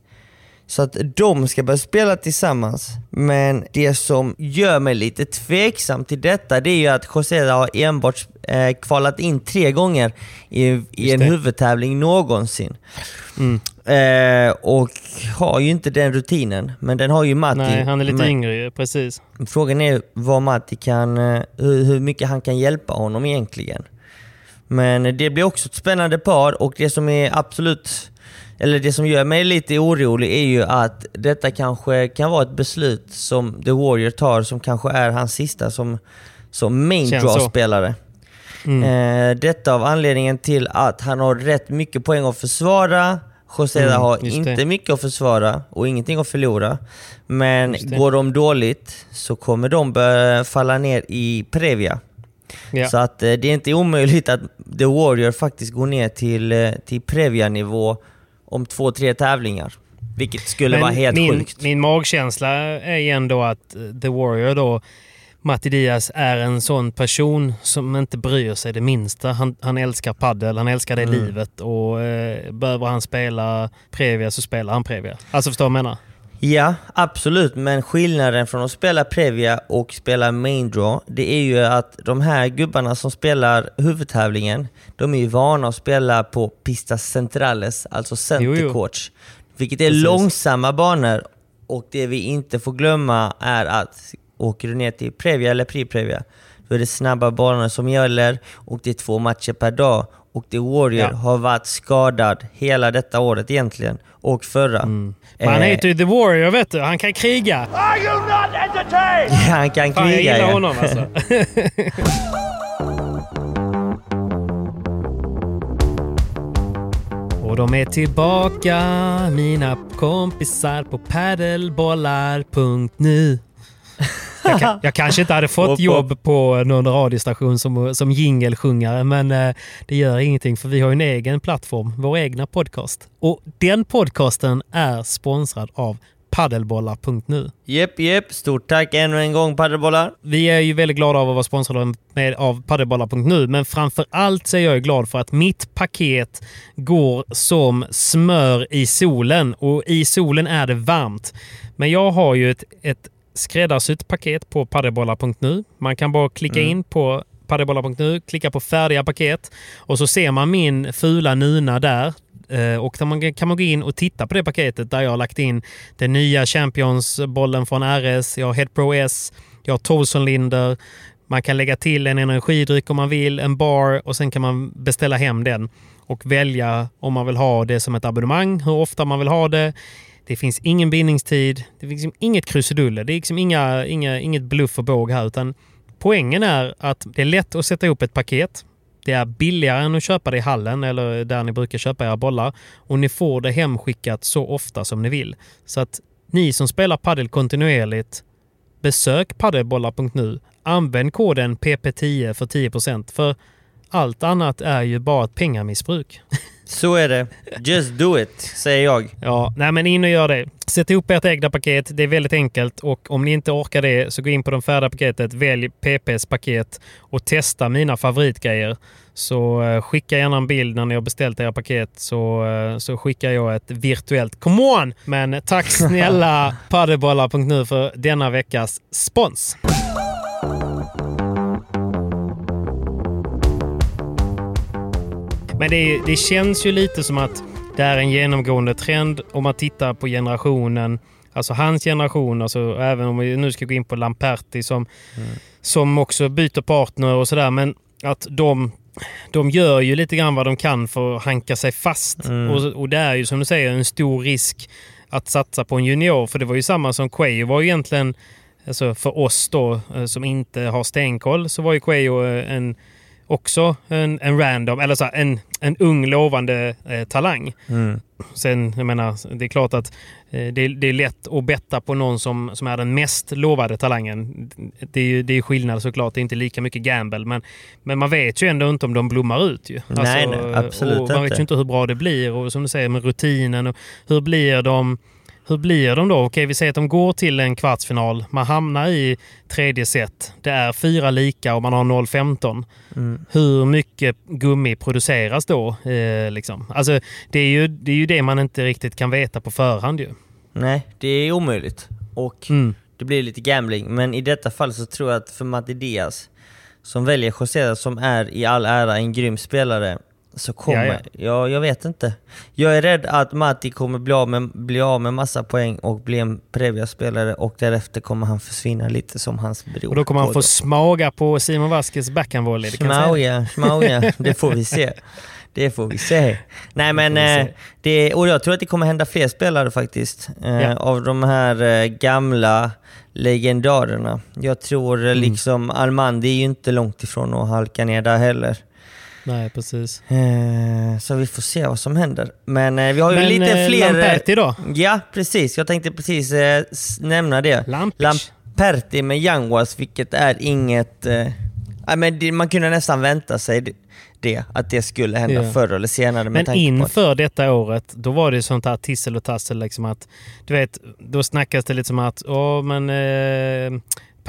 Så att de ska börja spela tillsammans. Men det som gör mig lite tveksam till detta, det är ju att José har enbart eh, kvalat in tre gånger i, i en huvudtävling någonsin. Mm. Eh, och har ju inte den rutinen, men den har ju Matti. Nej, han är lite men, yngre ju, precis. Frågan är vad Matti kan, eh, hur, hur mycket han kan hjälpa honom egentligen. Men det blir också ett spännande par och det som är absolut, eller det som gör mig lite orolig är ju att detta kanske kan vara ett beslut som The Warrior tar som kanske är hans sista som, som main draw-spelare. Mm. Eh, detta av anledningen till att han har rätt mycket poäng att försvara. Joseda Mm, har inte det. mycket att försvara och ingenting att förlora. Men går de dåligt så kommer de börja falla ner i Previa. Ja. Så att eh, det är inte omöjligt att The Warrior faktiskt går ner till, eh, till Previa-nivå om två, tre tävlingar. Vilket skulle Men vara helt min, sjukt. Min magkänsla är ändå att eh, The Warrior då, Matti Diaz, är en sån person som inte bryr sig det minsta. Han, han älskar paddel, han älskar det Mm. livet och eh, behöver han spela Previa så spelar han Previa. Alltså förstår du vad jag menar? Ja, absolut. Men skillnaden från att spela Previa och spela Main Draw, det är ju att de här gubbarna som spelar huvudtävlingen, de är ju vana att spela på Pistas Centrales, alltså Jo, jo. center courts. Vilket är Precis. långsamma banor och det vi inte får glömma är att åker du ner till Previa eller Pre-Previa, då är det snabba banor som gäller och det är två matcher per dag. Och The Warrior Ja. har varit skadad hela detta året egentligen, och förra. Men han Eh, heter ju The Warrior vet du, han kan kriga. <laughs> Han kan Fan, jag kriga gillar ja. honom alltså. <laughs> Och de är tillbaka, mina kompisar på padelbollar.nu. Jag, kan, <laughs> jag kanske inte hade fått jobb på någon radiostation som, som jingelsjungare, men eh, det gör ingenting för vi har en egen plattform, vår egna podcast. Och den podcasten är sponsrad av padelbollar.nu. Jepp, jepp. Stort tack ännu en gång padelbollar. Vi är ju väldigt glada av att vara sponsrade med, av padelbollar.nu, men framför allt så är jag ju glad för att mitt paket går som smör i solen och i solen är det varmt. Men jag har ju ett, ett skräddarsytt paket på padelbollar.nu. Man kan bara klicka in på padelbollar.nu, klicka på färdiga paket och så ser man min fula nuna där. Eh, Och man- kan man gå in och titta på det paketet där jag har lagt in den nya Champions-bollen från RS, jag har Head Pro S, jag har Tolson-Linder, man kan lägga till en energidryck om man vill, en bar och sen kan man beställa hem den och välja om man vill ha det som ett abonnemang, hur ofta man vill ha det. Det finns ingen bindningstid, det finns liksom inget krusiduller, det är liksom inga, inga, inget bluff och båg här utan poängen är att det är lätt att sätta ihop ett paket. Det är billigare än att köpa det i hallen eller där ni brukar köpa era bollar. Och ni får det hemskickat så ofta som ni vill. Så att ni som spelar padel kontinuerligt, besök padelbollar.nu. Använd koden PP10 för 10% för allt annat är ju bara ett pengamissbruk. Så är det. Just do it, säger jag. Ja, nej men in och gör det. Sätt ihop ert egna paket. Det är väldigt enkelt och om ni inte orkar det så gå in på det färdiga paketet, välj PPs paket och testa mina favoritgrejer. Så eh, skicka gärna en bild när ni har beställt era paket så, eh, så skickar jag ett virtuellt come on! Men tack <laughs> snälla padelbollar.nu för denna veckas spons. Men det, det känns ju lite som att det är en genomgående trend om man tittar på generationen. Alltså hans generation, alltså även om vi nu ska gå in på Lamperti som, som också byter partner och sådär. Men att de, de gör ju lite grann vad de kan för att hanka sig fast. Och, och det är ju som du säger en stor risk att satsa på en junior. För det var ju samma som Quayo var ju egentligen, alltså för oss då eh, som inte har stenkoll, så var ju Quayo eh, en också en, en random, eller så här, en, en ung lovande eh, talang. Sen, jag menar, det är klart att eh, det, det är lätt att betta på någon som, som är den mest lovade talangen. Det är ju det är skillnad såklart, det är inte lika mycket gamble. Men, men man vet ju ändå inte om de blommar ut. Ju. Nej, nej, absolut och Man vet ju inte hur bra det blir och som du säger med rutinen. Och hur blir de? Hur blir de då? Okej, vi säger att de går till en kvartsfinal. Man hamnar i tredje set. Det är fyra lika och man har 0-15. Hur mycket gummi produceras då? Eh, liksom? alltså, det, är ju, det är ju det man inte riktigt kan veta på förhand. Ju. Nej, det är omöjligt. Och Mm. det blir lite gambling. Men i detta fall så tror jag att för Matti Diaz, som väljer José som är i all ära en grym spelare, så kommer... Ja, Ja, ja. jag vet inte. Jag är rädd att Matti kommer bli av, med, bli av med massa poäng och bli en Previa-spelare och därefter kommer han försvinna lite som hans bror. Och då kommer han få Kodjo. smaga på Simon Vasquez backhandvolley. det. Schmauja, schmauja. <laughs> Det får vi se. Det får vi se. Nej men, får vi se. eh, det, och jag tror att det kommer hända fler spelare faktiskt. Eh, Ja. Av de här eh, gamla legendarerna. Jag tror Mm. eh, liksom Armandi är ju inte långt ifrån att halka ner där heller. Nej, precis. Eh, så vi får se vad som händer. Men eh, vi har ju Men lite eh, fler... eh, Lamperti då? Ja, precis. Jag tänkte precis eh, nämna det. Lampic. Lamperti med Youngwas, vilket är inget... Eh, men det, man kunde nästan vänta sig det, det att det skulle hända Ja. förr eller senare. Men på att- inför detta året, då var det sånt här tissel och tassel. Liksom att, du vet, då snackas det lite som att åh, men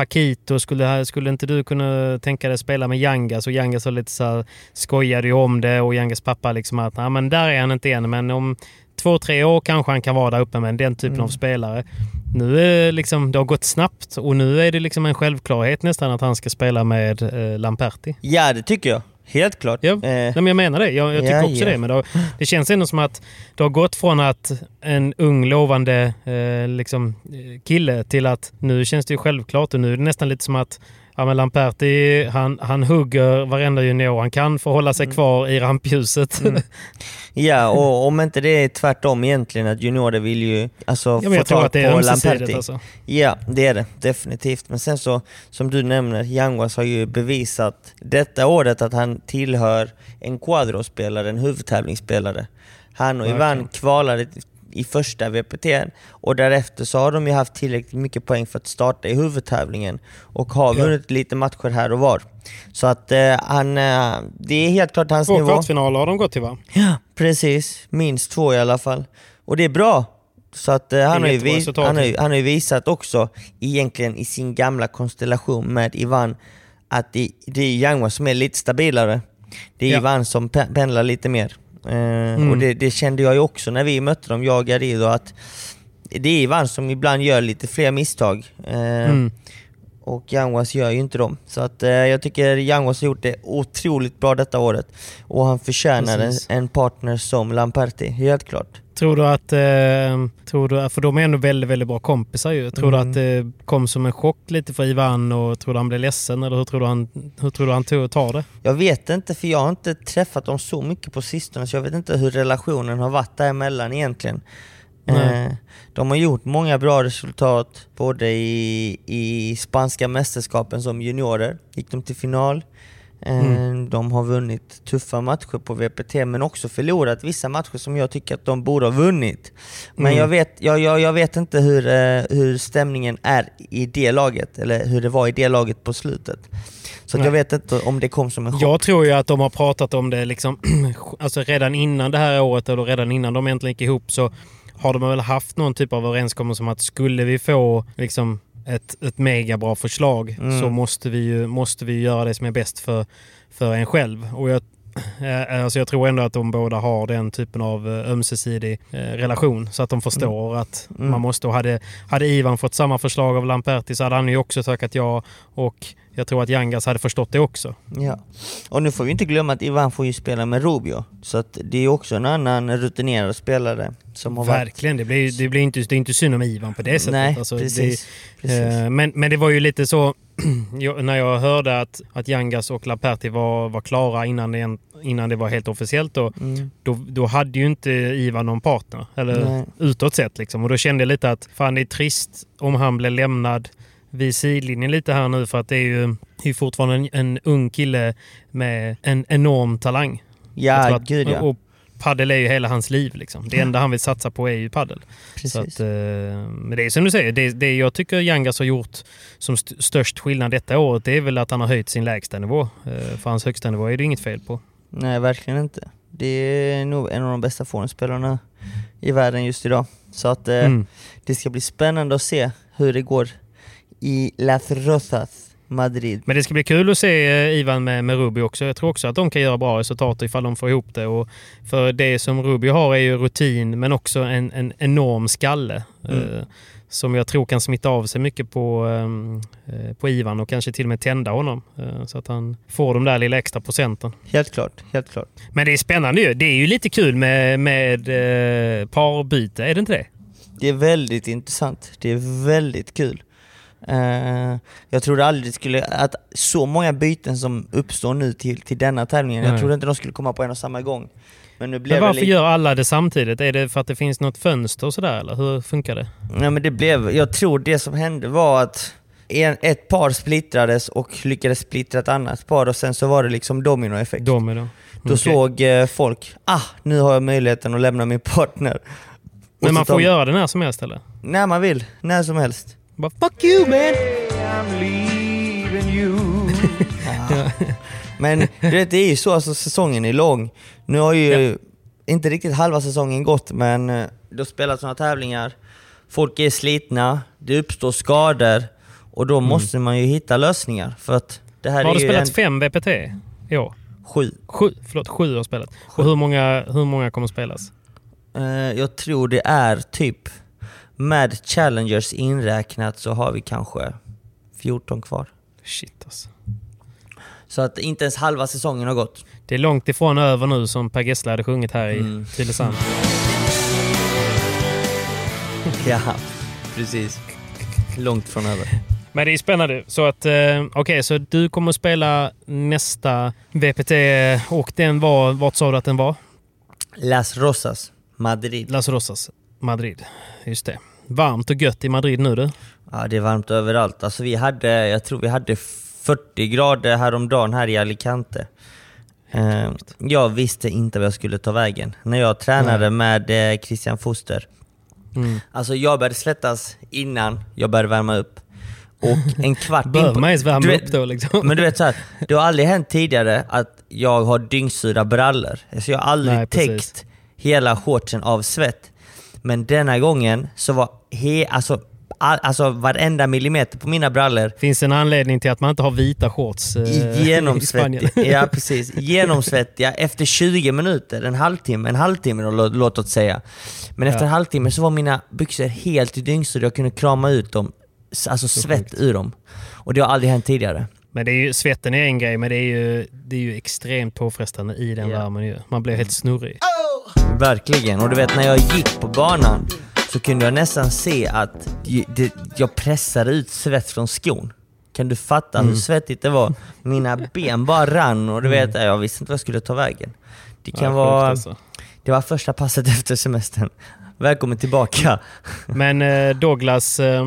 Paquito, skulle, skulle inte du kunna tänka dig spela med Yangas? Och Yangas var lite så här, skojade ju om det och Yangas pappa liksom att nej, men där är han inte än, men om två, tre år kanske han kan vara där uppe med den typen Mm. av spelare. Nu är liksom, det har gått snabbt och nu är det liksom en självklarhet nästan att han ska spela med eh, Lamperti. Ja, det tycker jag. Helt klart. Ja, Eh, Nej, men jag menar det. Jag, jag tycker Ja, också ja. det. Men det, har, det känns ändå som att det har gått från att en ung lovande eh, liksom, eh, kille till att nu känns det ju självklart och nu är det nästan lite som att ja, men Lamperti han, han hugger varenda junior han kan för att hålla sig Mm. kvar i rampljuset. <laughs> ja, och om inte det är tvärtom egentligen, att juniorer vill ju alltså, ja, få tag på. Lamperti. Alltså. Ja, det är det definitivt. Men sen så, som du nämner, Yanguas har ju bevisat detta året att han tillhör en quadrospelare, en huvudtävlingsspelare. Han och Ivan kvalade i första VPT och därefter så har de ju haft tillräckligt mycket poäng för att starta i huvudtävlingen och har Ja. vunnit lite matcher här och var. Så att eh, han, eh, det är helt klart hans Två nivå. kvartsfinaler har de gått till va? Ja, precis. Minst två i alla fall. Och det är bra. Så att eh, han, har vis- han, har ju, han har ju visat också, egentligen i sin gamla konstellation med Ivan, att det, det är Yanguas som är lite stabilare. Det är Ja. Ivan som pe- pendlar lite mer. Eh, Och det, det kände jag ju också när vi mötte dem, jag och Garido, att det är Ivan som ibland gör lite fler misstag. Eh, Mm. Och Yanguas gör ju inte dem. Så att, eh, jag tycker Yanguas har gjort det otroligt bra detta året. Och han förtjänar en, en partner som Lamperti, helt klart. Tror du att, eh, tror du, för de är ändå väldigt, väldigt bra kompisar ju. Tror Mm. du att det kom som en chock lite för Ivan och tror du han blev ledsen eller hur tror du han, hur tror du han tog, tar det? Jag vet inte, för jag har inte träffat dem så mycket på sistone, så jag vet inte hur relationen har varit däremellan egentligen. Eh, de har gjort många bra resultat, både i, i spanska mästerskapen som juniorer, gick de till final. Eh, Mm. De har vunnit tuffa matcher på VPT, men också förlorat vissa matcher som jag tycker att de borde ha vunnit. Men Mm. jag, vet, jag, jag, jag vet inte hur, eh, hur stämningen är i det laget, eller hur det var i det laget på slutet. Så jag vet inte om det kom som en chock. Jag tror ju att de har pratat om det liksom, <clears throat> alltså redan innan det här året eller redan innan de egentligen gick ihop så har de väl haft någon typ av överenskommelse om att skulle vi få liksom ett, ett mega bra förslag Mm. så måste vi ju måste vi göra det som är bäst för, för en själv. Och jag, eh, alltså jag tror ändå att de båda har den typen av eh, ömsesidig eh, relation så att de förstår att Mm. man måste. Och hade, hade Ivan fått samma förslag av Lamperti så hade han ju också tackat ja och jag tror att Yangas hade förstått det också. Ja. Och nu får vi inte glömma att Ivan får ju spela med Rubio, så att det är också en annan rutinerad spelare som har varit... Verkligen, det blir, det blir inte, det är inte synd om Ivan på det sättet. Nej, Alltså, precis. Det, precis. eh, men, men det var ju lite så, <clears throat> när jag hörde att, att Yangas och Laperti var, var klara innan det, innan det var helt officiellt, då, Mm. då, då hade ju inte Ivan någon partner. Eller Nej. utåt sett liksom. Och då kände jag lite att fan det är trist om han blev lämnad vid sidlinjen lite här nu för att det är ju det är fortfarande en, en ung kille med en enorm talang. Ja, att- gud ja. Och paddel är ju hela hans liv. Liksom. Det enda han vill satsa på är ju paddel. Att, eh, men det är som du säger, det, det jag tycker Yangas har gjort som st- störst skillnad detta året det är väl att han har höjt sin lägsta nivå. Eh, för hans högsta nivå är det inget fel på. Nej, verkligen inte. Det är nog en av de bästa forunspelarna i världen just idag. Så att eh, Mm. det ska bli spännande att se hur det går i Las Rosas Madrid. Men det ska bli kul att se eh, Ivan med, med Rubio också. Jag tror också att de kan göra bra resultat ifall de får ihop det. Och för det som Rubio har är ju rutin men också en, en enorm skalle. Mm. Eh, som jag tror kan smitta av sig mycket på, ehm, eh, på Ivan och kanske till och med tända honom. Eh, så att han får de där lilla extra procenten. Helt klart, helt klart. Men det är spännande ju. Det är ju lite kul med, med eh, parbyte, är det inte det? Det är väldigt intressant. Det är väldigt kul. Eh, jag trodde aldrig skulle, att så många byten som uppstår nu till, till denna tävlingen, jag trodde inte de skulle komma på en och samma gång. Men nu blev Men varför lite, gör alla det samtidigt? Är det för att det finns något fönster och sådär eller hur funkar det? Nej men det blev, jag tror det som hände var att en, ett par splittrades och lyckades splittra ett annat par och sen så var det liksom dominoeffekt. Domino. Då Okej. såg eh, folk, ah nu har jag möjligheten att lämna min partner. Och Men man får tar- göra det när som helst eller? När man vill, när som helst. Bara, Fuck you man! <laughs> Men du vet, det är ju så, alltså, säsongen är lång. Nu har ju inte riktigt halva säsongen gått, men eh, det har spelats några tävlingar. Folk är slitna, det uppstår skador och då måste man ju hitta lösningar. För att det här Mm. Har du spelat en, fem VPT i år? sju. Sju, förlåt, sju har spelat. Och hur många, hur många kommer spelas? Eh, jag tror det är typ, med Challengers inräknat så har vi kanske 14 kvar. Shit alltså. Så att inte ens halva säsongen har gått. Det är långt ifrån över nu som Per Gessle hade sjungit här i Mm. Tylösand. <laughs> Ja, precis. Långt från över. Men det är spännande. Så att, eh, okej, så du kommer att spela nästa VPT och den var, vart sa du att den var? Las Rosas, Madrid. Las Rosas, Madrid. Just det. Varmt och gött i Madrid nu du. Ja, det är varmt överallt. Alltså vi hade, jag tror vi hade 40 grader häromdagen här i Alicante. Eh, jag visste inte vad jag skulle ta vägen. När jag tränade med eh, Christian Foster. Mm. Alltså jag började svettas innan jag började värma upp. Och en <laughs> kvart in på- man ens värma vet- upp då liksom? <laughs> Men du vet så här, det har aldrig hänt tidigare att jag har dyngsura brallor. Alltså jag har aldrig Nej, täckt hela shortsen av svett. Men denna gången så var he, alltså, all, alltså varenda millimeter på mina brallor Finns en anledning till att man inte har vita shorts eh, <laughs> i Spanien? ja, precis. <laughs> Genomsvettiga efter 20 minuter, en halvtimme, en halvtimme då, lå- låt oss säga. Men efter Ja. en halvtimme så var mina byxor helt dyngsura, jag kunde krama ut dem, alltså svett ur dem. Och det har aldrig hänt tidigare. Men det är ju, svetten är en grej, men det är ju, det är ju extremt påfrestande i den Ja. värmen. Ju. Man blir helt snurrig. Verkligen. Och du vet när jag gick på banan så kunde jag nästan se att jag pressade ut svett från skon. Kan du fatta hur svettigt det var? Mina ben bara rann och du vet, jag visste inte vad jag skulle ta vägen. Det kan Ja, vara... alltså. Det var första passet <laughs> efter semestern. Välkommen tillbaka. Men eh, Douglas, eh,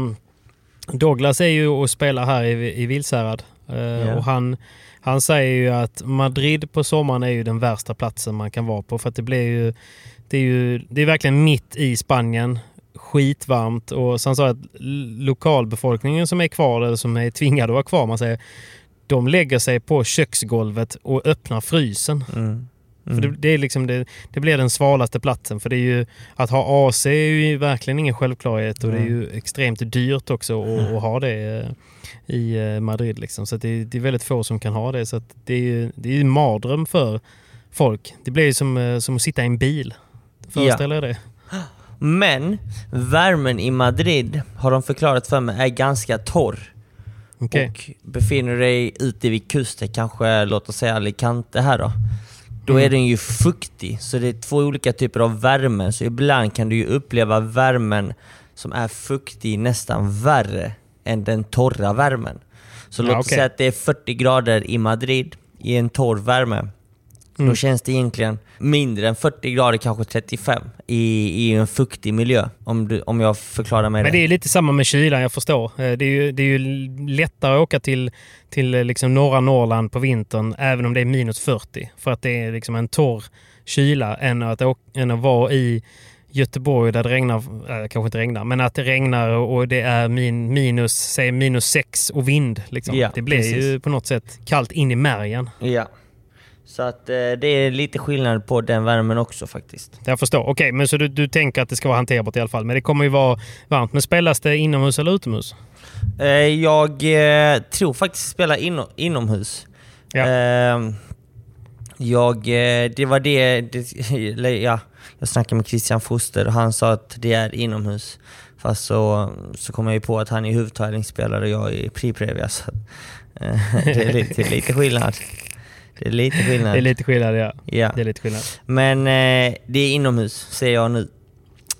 Douglas är ju och spelar här i, i Vilshärad. Eh, Ja. och han, han säger ju att Madrid på sommaren är ju den värsta platsen man kan vara på. För att det blir ju... Det är ju det är verkligen mitt i Spanien. Skitvarmt. Och så han sa att lokalbefolkningen som är kvar, eller som är tvingade att vara kvar, man säger, de lägger sig på köksgolvet och öppnar frysen. Mm. För det, det, är liksom det, det blir den svalaste platsen. För det är ju, att ha AC är ju verkligen ingen självklarhet och det är ju extremt dyrt också att, att ha det eh, i eh, Madrid. Liksom. Så det, det är väldigt få som kan ha det. Så det är ju det är ju mardröm för folk. Det blir ju som, eh, som att sitta i en bil. Föreställer jag det? Men värmen i Madrid har de förklarat för mig är ganska torr. Okej. Och befinner dig ute vid kusten, kanske låt oss säga Alicante här då. Då Mm. är den ju fuktig, så det är två olika typer av värme. Så ibland kan du ju uppleva värmen som är fuktig nästan värre än den torra värmen. Så Ja, låt oss okej. säga att det är 40 grader i Madrid i en torr värme. Då Mm. känns det egentligen mindre än 40 grader, kanske 35 i, i en fuktig miljö. Om, du, om jag förklarar mig Men det rätt. är lite samma med kylan, jag förstår. Eh, Det är ju, det är ju lättare att åka till, till eh, liksom norra Norrland på vintern även om det är minus 40. För att det är liksom en torr kyla än att, åka, än att vara i Göteborg där det regnar, äh, kanske inte regnar, men att det regnar och det är min, minus, säg minus 6 och vind. Liksom. Ja, det blir precis. ju på något sätt kallt in i märgen. Ja. Så att eh, det är lite skillnad på den värmen också faktiskt. Jag förstår. Okej, men så du, du tänker att det ska vara hanterbart i alla fall. Men det kommer ju vara varmt. Men spelas det inomhus eller utomhus? Eh, jag eh, tror faktiskt spela inom, inomhus. Ja. Eh, jag, eh, det var det, det ja, jag snackade med Christian Foster och han sa att det är inomhus. Fast så, så kom jag ju på att han är huvudtävlingsspelare och jag är pre-previa. Så, eh, <laughs> det, är lite, lite skillnad. Det är lite skillnad. Det är lite skillnad, ja. Ja. Det är lite skillnad. Men eh, det är inomhus, ser jag nu.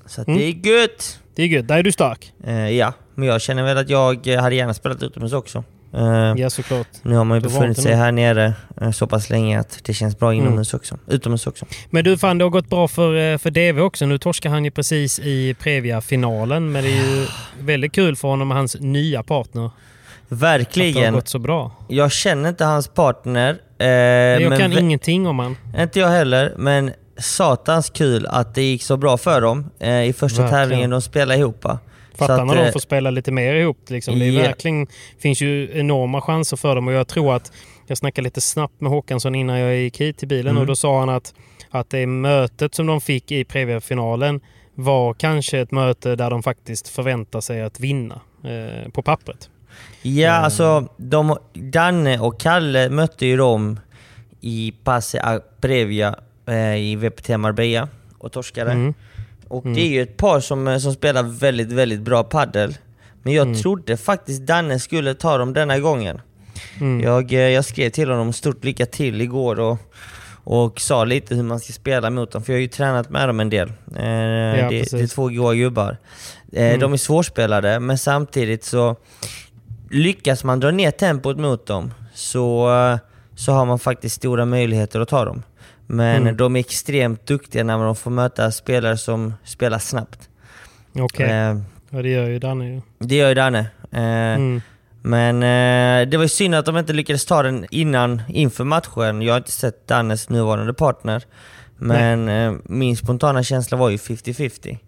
Så att Mm. det är gött! Det är gött. Där är du stark. Eh, ja, men jag känner väl att jag eh, hade gärna spelat utomhus också. Eh, Ja, såklart. Nu har man ju befunnit sig här nere eh, så pass länge att det känns bra Mm. inomhus också. Utomhus också. Men du, fan det har gått bra för, för DV också. Nu torskar han ju precis i Previa-finalen. Men det är ju väldigt kul för honom och hans nya partner. Att det har Verkligen. gått så bra. Jag känner inte hans partner. Eh, jag kan ingenting om han. Inte jag heller, men satans kul att det gick så bra för dem eh, i första Verkligen. tävlingen de spelade ihop. va. Fatta Så att, när de eh, får spela lite mer ihop. Liksom. Det Ja. verkligen, finns ju enorma chanser för dem och jag tror att jag snackade lite snabbt med Håkansson innan jag gick hit till bilen Mm. och då sa han att, att det mötet som de fick i Previa-finalen var kanske ett möte där de faktiskt förväntar sig att vinna eh, på pappret. Ja, Mm. alltså de, Danne och Kalle mötte ju dem i Passe Previa eh, i VPT Marbella och torskade. Mm. Och Mm. det är ju ett par som, eh, som spelar väldigt, väldigt bra paddel. Men jag Mm. trodde faktiskt Danne skulle ta dem denna gången. Mm. Jag, eh, jag skrev till honom stort lycka till igår och, och sa lite hur man ska spela mot dem, för jag har ju tränat med dem en del. Eh, det, precis. det är två goa gubbar. Eh, Mm. De är svårspelade, men samtidigt så lyckas man dra ner tempot mot dem så, så har man faktiskt stora möjligheter att ta dem. Men Mm. de är extremt duktiga när de får möta spelare som spelar snabbt. Okej, Eh, ja, det gör ju Danne ju. det gör ju Danne. Eh, Mm. men eh, det var ju synd att de inte lyckades ta den innan, inför matchen. Jag har inte sett Dannes nuvarande partner. Men eh, min spontana känsla var ju 50-50.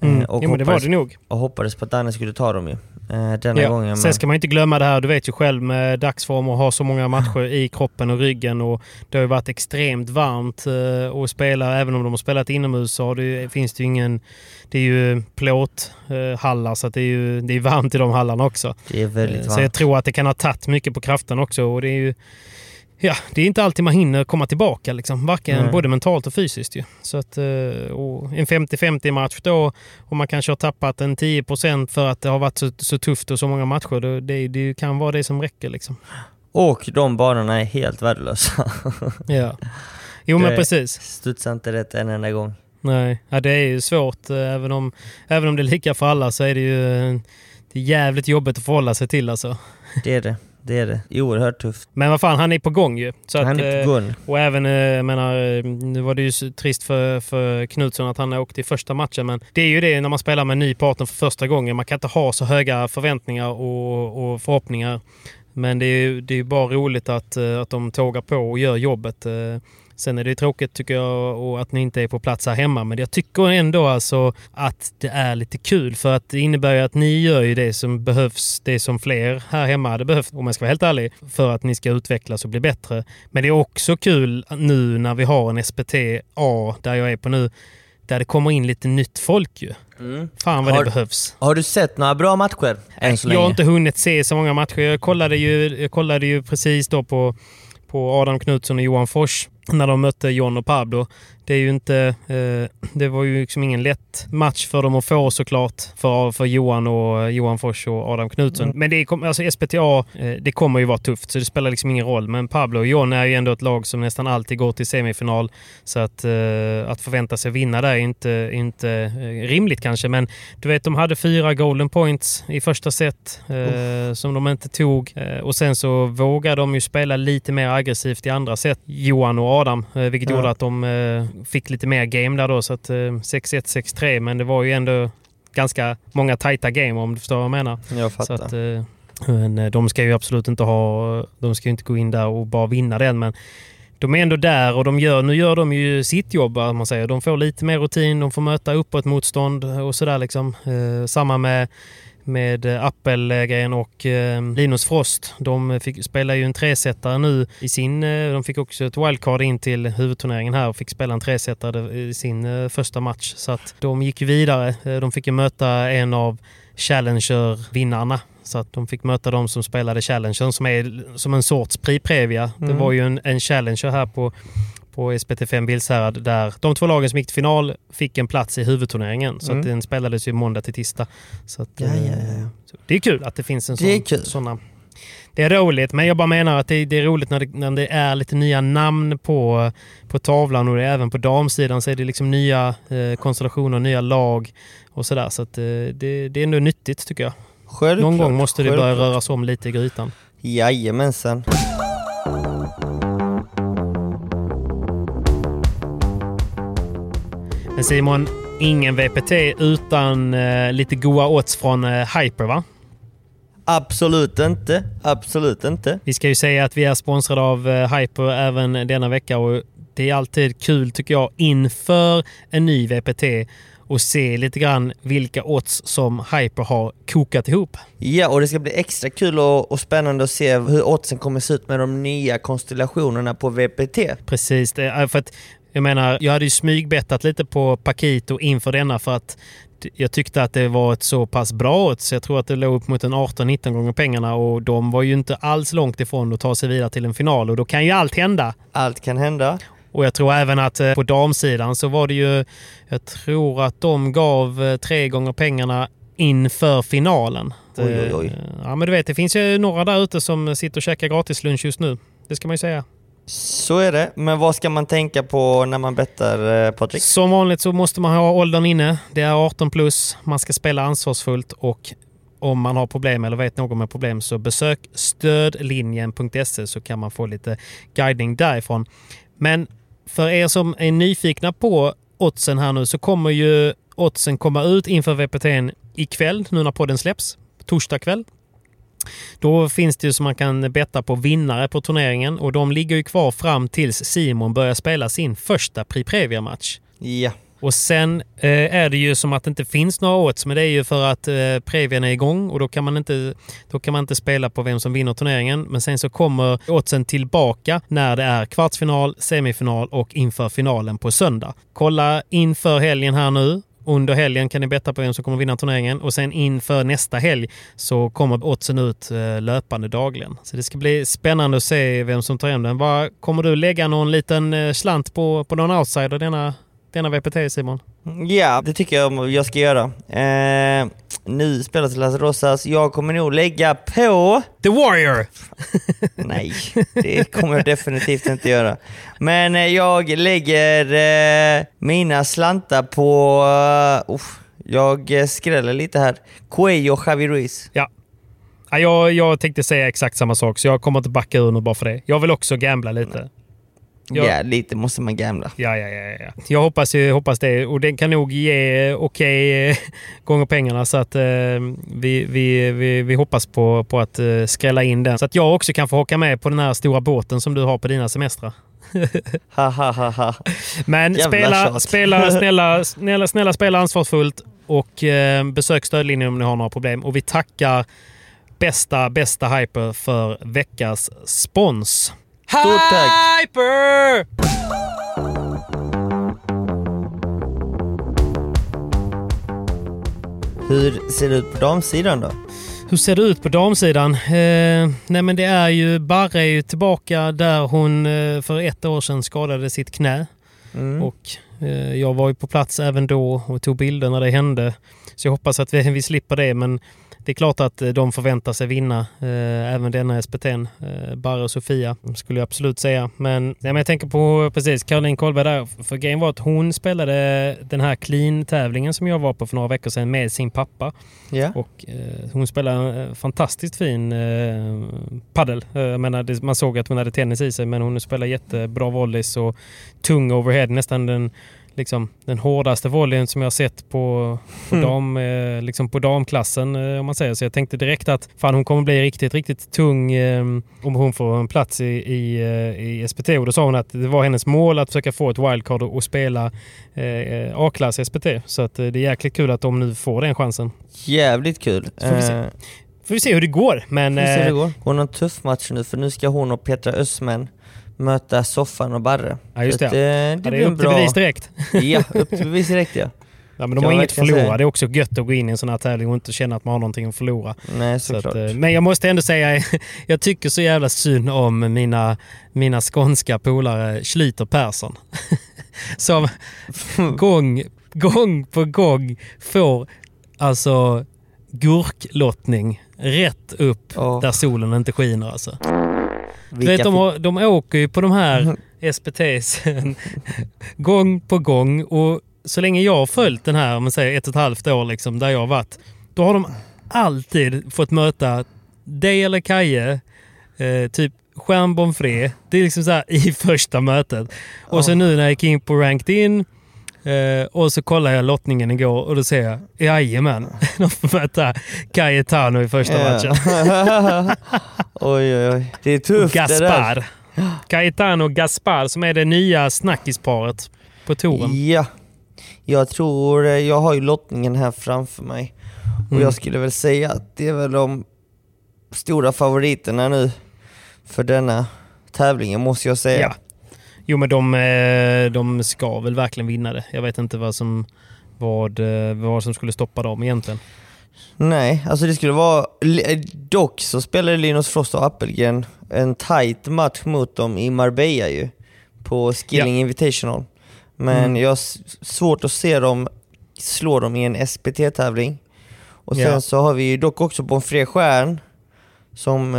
Eh, Mm. och, Jo, men det var det nog. och hoppades på att Danne skulle ta dem ju. Eh, denna Ja. gången. Sen ska man inte glömma det här, du vet ju själv med dagsform och ha så många matcher i kroppen och ryggen och det har ju varit extremt varmt eh, att spela. Även om de har spelat inomhus så det, finns det ju ingen... Det är ju plåthallar så det är ju det är varmt i de hallarna också. det är väldigt Eh, varmt. Så jag tror att det kan ha tagit mycket på kraften också och det är ju... Ja, det är inte alltid man hinner komma tillbaka liksom. Varken Nej. både mentalt och fysiskt ju. Så att, eh, en 50-50 match då och man kanske har tappat en 10% för att det har varit så, så tufft och så många matcher. då- Det, det kan vara det som räcker liksom. Och de banorna är helt värdelösa. <laughs> Ja. Jo men Det- precis. Studsar inte rätt en enda gång. Nej, ja, det är ju svårt. eh, Även om, även om det är lika för alla så är det ju eh, det är jävligt jobbigt att förhålla sig till alltså. Det är det. Det är det. Oerhört tufft. Men vad fan, han är på gång ju. Så Han att, är eh, på gång. Och även, eh, jag menar, eh, nu var det ju trist för, för Knutsson att han åkte i första matchen. Men det är ju det när man spelar med en ny partner för första gången. Man kan inte ha så höga förväntningar och, och förhoppningar. Men det är ju det är bara roligt att, eh, att de tågar på och gör jobbet. Sen är det tråkigt tycker jag och att ni inte är på plats här hemma. Men jag tycker ändå alltså att det är lite kul. För att det innebär ju att ni gör ju det som behövs. Det som fler här hemma hade behövt, om jag ska vara helt ärlig. För att ni ska utvecklas och bli bättre. Men det är också kul nu när vi har en SPT A där jag är på nu. Där det kommer in lite nytt folk ju. Mm. Fan vad Har- det behövs. Har du sett några bra matcher än så Jag har länge? inte hunnit se så många matcher. Jag kollade ju, jag kollade ju precis då på, på Adam Knutsson och Johan Fors när de mötte John och Pablo. Det är ju inte... Eh, det var ju liksom ingen lätt match för dem att få såklart. För, för Johan och Johan Fors och Adam Knutsson. Men det alltså SPTA, eh, det kommer ju vara tufft så det spelar liksom ingen roll. Men Pablo och John är ju ändå ett lag som nästan alltid går till semifinal. Så att, eh, att förvänta sig vinna där är inte, inte eh, rimligt kanske. Men du vet, de hade fyra golden points i första set eh, som de inte tog. Eh, och sen så vågade de ju spela lite mer aggressivt i andra set, Johan och Adam. Eh, vilket Ja. gjorde att de eh, fick lite mer game där då. Så att eh, 6-1, 6-3. Men det var ju ändå ganska många tajta game om du förstår vad jag menar. Jag Så fattar. att, eh, men eh, de ska ju absolut inte ha... De ska ju inte gå in där och bara vinna den. Men de är ändå där och de gör, nu gör de ju sitt jobb. Man säger. De får lite mer rutin, de får möta uppåt motstånd och sådär. Liksom. Eh, samma med med eh, Appelgren och eh, Linus Frost. De fick, spelar ju en tresetare nu i sin... Eh, de fick också ett wildcard in till huvudturneringen här och fick spela en tresetare i sin första match. Så att de gick vidare. De fick ju möta en av Challenger-vinnarna. Så att de fick möta de som spelade Challenger som är som en sorts Prix-Previa. Det Mm. var ju en, en Challenger här på, på SPT5 Bilshärad där de två lagen som gick till final fick en plats i huvudturneringen. Så Mm. att den spelades ju måndag till tisdag. Så att, Ja, ja, ja. eh, så det är kul att det finns en sån, Det är kul. såna... Det är roligt, men jag bara menar att det, det är roligt när det, när det är lite nya namn på, på tavlan och även på damsidan så är det liksom nya eh, konstellationer, nya lag och sådär. Så att, eh, det, det är ändå nyttigt tycker jag. Självklart, Någon gång måste det börja självklart. röras om lite i grytan. Jajamensan. Men Simon, ingen VPT utan eh, lite goa odds från eh, Hyper va? Absolut inte. Absolut inte. Vi ska ju säga att vi är sponsrade av eh, Hyper även denna vecka och det är alltid kul tycker jag inför en ny VPT och se lite grann vilka odds som Hyper har kokat ihop. Ja, och det ska bli extra kul och, och spännande att se hur oddsen kommer se ut med de nya konstellationerna på VPT. Precis, för att jag menar, jag hade ju smygbettat lite på Paquito inför denna för att jag tyckte att det var ett så pass bra odds. Jag tror att det låg upp mot en 18-19 gånger pengarna och de var ju inte alls långt ifrån att ta sig vidare till en final och då kan ju allt hända. Allt kan hända. Och jag tror även att eh, på damsidan så var det ju, jag tror att de gav eh, tre gånger pengarna inför finalen. Oj, oj, oj. Eh, Ja men du vet, det finns ju några där ute som sitter och käkar gratislunch just nu. Det ska man ju säga. Så är det. Men vad ska man tänka på när man bettar, eh, Patrik? Som vanligt så måste man ha åldern inne. Det är 18 plus. Man ska spela ansvarsfullt och om man har problem eller vet någon med problem så besök stödlinjen.se så kan man få lite guidning därifrån. Men för er som är nyfikna på oddsen här nu så kommer ju oddsen komma ut inför VPT ikväll nu när podden släpps. Torsdag kväll. Då finns det ju så man kan betta på vinnare på turneringen och de ligger ju kvar fram tills Simon börjar spela sin första Prix Previa-match. Ja. Och sen eh, är det ju som att det inte finns några odds, men det är ju för att eh, Previan är igång och då kan, man inte, då kan man inte spela på vem som vinner turneringen. Men sen så kommer oddsen tillbaka när det är kvartsfinal, semifinal och inför finalen på söndag. Kolla inför helgen här nu. Under helgen kan ni betta på vem som kommer vinna turneringen och sen inför nästa helg så kommer oddsen ut eh, löpande dagligen. Så det ska bli spännande att se vem som tar hem den. Var, kommer du lägga någon liten eh, slant på, på någon outsider denna, denna VPT Simon? Ja, det tycker jag jag ska göra. Eh, nu spelas Las Rosas. Jag kommer nog lägga på... The Warrior! <laughs> Nej, det kommer jag definitivt inte göra. Men eh, jag lägger eh, mina slantar på... Uh, jag eh, skräller lite här. Cuello Javi Ruiz. Ja. Ja, jag, jag tänkte säga exakt samma sak, så jag kommer inte backa ur nu bara för det. Jag vill också gambla lite. Ja, Ja. lite måste man gambla. Ja, ja, ja. ja. Jag hoppas, hoppas det. Och den kan nog ge okej eh, gånger pengarna. Så att eh, vi, vi, vi, vi hoppas på, på att eh, skrälla in den. Så att jag också kan få haka med på den här stora båten som du har på dina semestrar. <laughs> Ha, ha, ha, ha. Men Jävla spela, tjat. spela, <laughs> snälla, snälla, snälla spela ansvarsfullt och eh, besök stödlinjen om ni har några problem. Och vi tackar bästa, bästa Hyper för veckans spons. Stort tack! Hyper! Hur ser det ut på damsidan då? Hur ser det ut på damsidan? Eh, nej men det är ju, Barre är ju tillbaka där hon eh, för ett år sedan skadade sitt knä. Mm. Och eh, jag var ju på plats även då och tog bilder när det hände. Så jag hoppas att vi, vi slipper det men det är klart att eh, de förväntar sig vinna eh, även denna SPT. Eh, Barre och Sofia skulle jag absolut säga. Men, nej, men jag tänker på precis Caroline Kolberg där. För grejen var att hon spelade den här clean-tävlingen som jag var på för några veckor sedan med sin pappa. Ja. Och eh, hon spelar eh, fantastiskt fin eh, paddel. Eh, menar, man såg att hon hade tennis i sig men hon spelar jättebra volleys och tung overhead. Nästan den liksom, den hårdaste volleyn som jag har sett på, på, Mm. dam, eh, liksom på damklassen eh, om man säger så. Jag tänkte direkt att fan hon kommer bli riktigt, riktigt tung eh, om hon får en plats i, i, eh, i SPT. Och då sa hon att det var hennes mål att försöka få ett wildcard och, och spela eh, A-klass SPT. Så att eh, det är jäkligt kul att de nu får den chansen. Jävligt kul. får vi se. Får vi se hur det går. Men får vi se hur det går. Hon har en tuff match nu för nu ska hon och Petra Östman möta Soffan och Barre. Ja, just Så att, det. eh, ja, det det är upp till bra... bevis direkt. <laughs> Ja, upp <laughs> till bevis direkt ja. Ja, men de har inget att förlora. säga. Det är också gött att gå in i en sån här tävling och inte känna att man har någonting att förlora. Nej, Så att, såklart. eh, men jag måste ändå säga, <laughs> jag tycker så jävla synd om mina, mina skånska polare Schlüter Persson. Som gång, gång på gång får alltså gurklottning rätt upp Ja. där solen inte skiner. Alltså. Du vet, de, har- de åker ju på de här SPTs <laughs> gång på gång och så länge jag har följt den här, om man säger ett och ett halvt år liksom, där jag har varit, då har de alltid fått möta dig eller Kaje, eh, typ stjärnbomfré. Det är liksom så här i <laughs> första mötet. Och så nu när jag gick in på ranked in eh, och så kollade jag lottningen igår och då ser jag, jajamän, <laughs> de får möta Cayetano i första Ja. matchen. <laughs> oj, oj, oj. Det är tufft det där. Gaspar. Cayetano och Gaspar som är det nya snackisparet på touren. Ja. Jag tror, eh, jag har ju lottningen här framför mig. Och Mm. jag skulle väl säga att det är väl de stora favoriterna nu för denna tävlingen måste jag säga. Ja. Jo men de, eh, de ska väl verkligen vinna det. Jag vet inte vad som, vad, eh, vad som skulle stoppa dem egentligen. Nej, alltså det skulle vara... eh, Dock så spelade Linus Frost och Appelgren en tight match mot dem i Marbella ju. På Skilling Invitational. Men Mm. jag har svårt att se dem slå dem i en SPT-tävling. Och sen Ja. så har vi ju dock också fred stjärn som,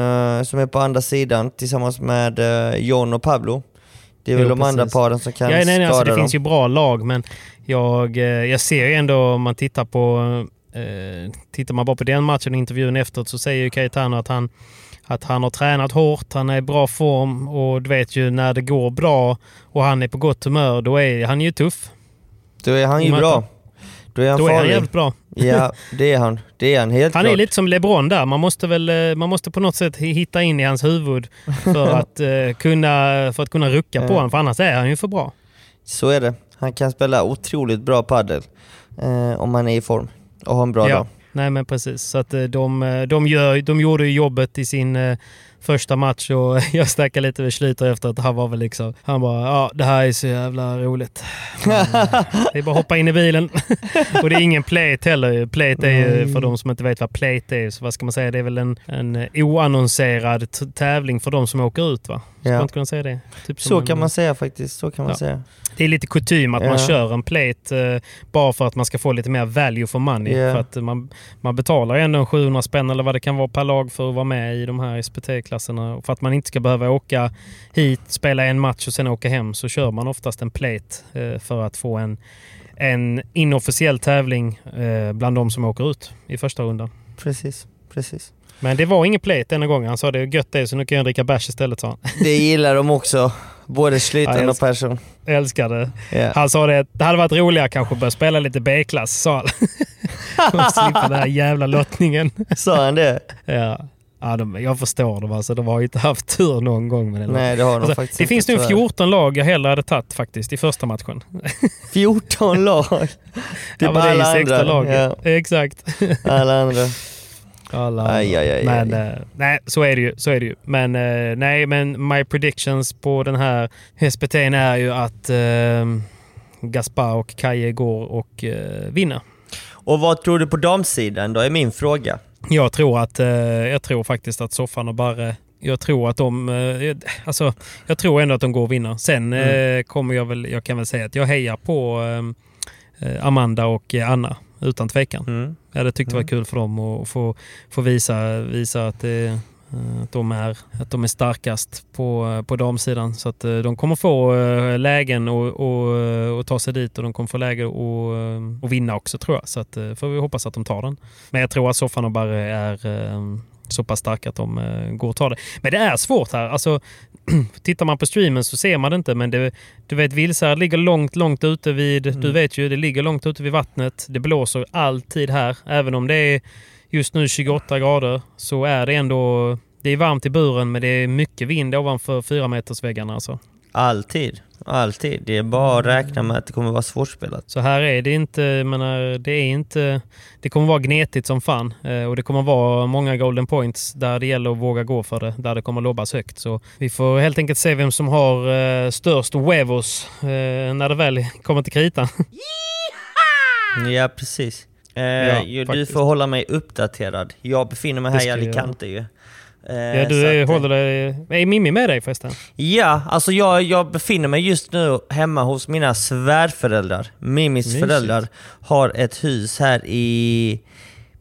som är på andra sidan tillsammans med John och Pablo. Det är väl Jo, de andra paren som kan Ja, nej, nej, skada alltså, det dem. finns ju bra lag men jag, eh, jag ser ju ändå om man tittar på eh, Tittar man bara på den matchen och intervjun efteråt så säger ju Cayetano att han att han har tränat hårt, han är i bra form och du vet ju när det går bra och han är på gott humör, då är han ju tuff. Då är han ju bra. Då är han Då är han farlig. jävligt bra. Ja, det är han. Det är han helt Han klart. är lite som LeBron där. Man måste, väl, eh, man måste på något sätt hitta in i hans huvud för <laughs> att, eh, kunna, för att kunna rucka på Ja. honom. För annars är han ju för bra. Så är det. Han kan spela otroligt bra padel eh, om han är i form och har en bra dag. Nej men precis. Så att eh, de, eh, de, gör, de gjorde jobbet i sin första match och <laughs> jag snackade lite med Schlyter efter att han var väl liksom... Han bara ja det här är så jävla roligt. <laughs> Men, eh, det är bara att hoppa in i bilen. <laughs> och det är ingen plate heller. Plate är ju, för de som inte vet vad plate är, så vad ska man säga? Det är väl en, en oannonserad tävling för de som åker ut va? Ska Ja. man inte kunna säga det? Typ Så en- kan man säga faktiskt. Så kan man Ja. säga. det är lite kutym att man Ja. kör en plate eh, bara för att man ska få lite mer value for money. För att man, man betalar ändå en 700 spänn eller vad det kan vara per lag för att vara med i de här SPT-klasserna. För att man inte ska behöva åka hit, spela en match och sen åka hem så kör man oftast en plate eh, för att få en, en inofficiell tävling eh, bland de som åker ut i första rundan. Precis, precis. Men det var ingen plate denna gången. Han sa det är gött det så nu kan jag dricka bärs istället sa han. Det gillar de också. Både Ja, Schlyter jag och Persson. Jag älskar det. Ja. Han sa det, det hade varit roligare kanske att börja spela lite B-klass, sa han. <laughs> Slippa den här jävla lottningen. Sa han det? Ja. Ja, de, jag förstår dem alltså. De har ju inte haft tur någon gång med det. Nej, det har de Alltså, faktiskt det inte, finns nu tyvärr. 14 lag jag hellre hade tagit faktiskt i första matchen. 14 lag. Det Ja, alla 16 andra. lag. Ja, Exakt. alla andra. Alla Aj, aj, aj, men aj. eh, nej, så är det ju. Så är det ju. Men eh, nej, men my predictions på den här SPT är ju att eh, Gaspar och Kaje går och eh, vinner. Och vad tror du på damsidan då, är min fråga. Jag tror, att, eh, jag tror faktiskt att Soffan och Barre jag tror att de, eh, alltså, jag tror ändå att de går och vinner. Sen Mm. kommer jag väl, jag kan väl säga att jag hejar på eh, Amanda och Anna utan tvekan. Mm. Jag hade tyckt det var Mm. kul för dem att få, få visa, visa att, det, eh, att, de är, att de är starkast på, på damsidan. Så att eh, de kommer få eh, lägen och, och, eh, och ta sig dit och de kommer få läge och, eh, och vinna också tror jag. Så att, eh, får vi hoppas att de tar den. Men jag tror att Soffan och Barre är, eh, så pass starka att de eh, går att ta det. Men det är svårt här. Alltså, <clears throat> tittar man på streamen så ser man det inte, men det, du vet Vilsarad ligger långt, långt ute vid, Mm. du vet ju, det ligger långt ute vid vattnet. Det blåser alltid här, även om det är just nu 28 grader så är det ändå, det är varmt i buren men det är mycket vind ovanför 4 metersväggarna alltså. Alltid. Alltid. Det är bara att räkna med att det kommer vara svårspelat. Så här är det inte, menar, det är inte, det kommer vara gnetigt som fan eh, och det kommer vara många golden points där det gäller att våga gå för det, där det kommer lobbas högt. Så vi får helt enkelt se vem som har eh, störst huevos eh, när det väl kommer till kritan. <laughs> Ja, precis. Eh, Ja, du faktiskt. får hålla mig uppdaterad. Jag befinner mig här i Alicante ju. Eh, Ja, du är, att, håller dig, är Mimmi med dig förresten? Ja, alltså jag, jag befinner mig just nu hemma hos mina svärföräldrar. Mimis Mysigt. föräldrar har ett hus här i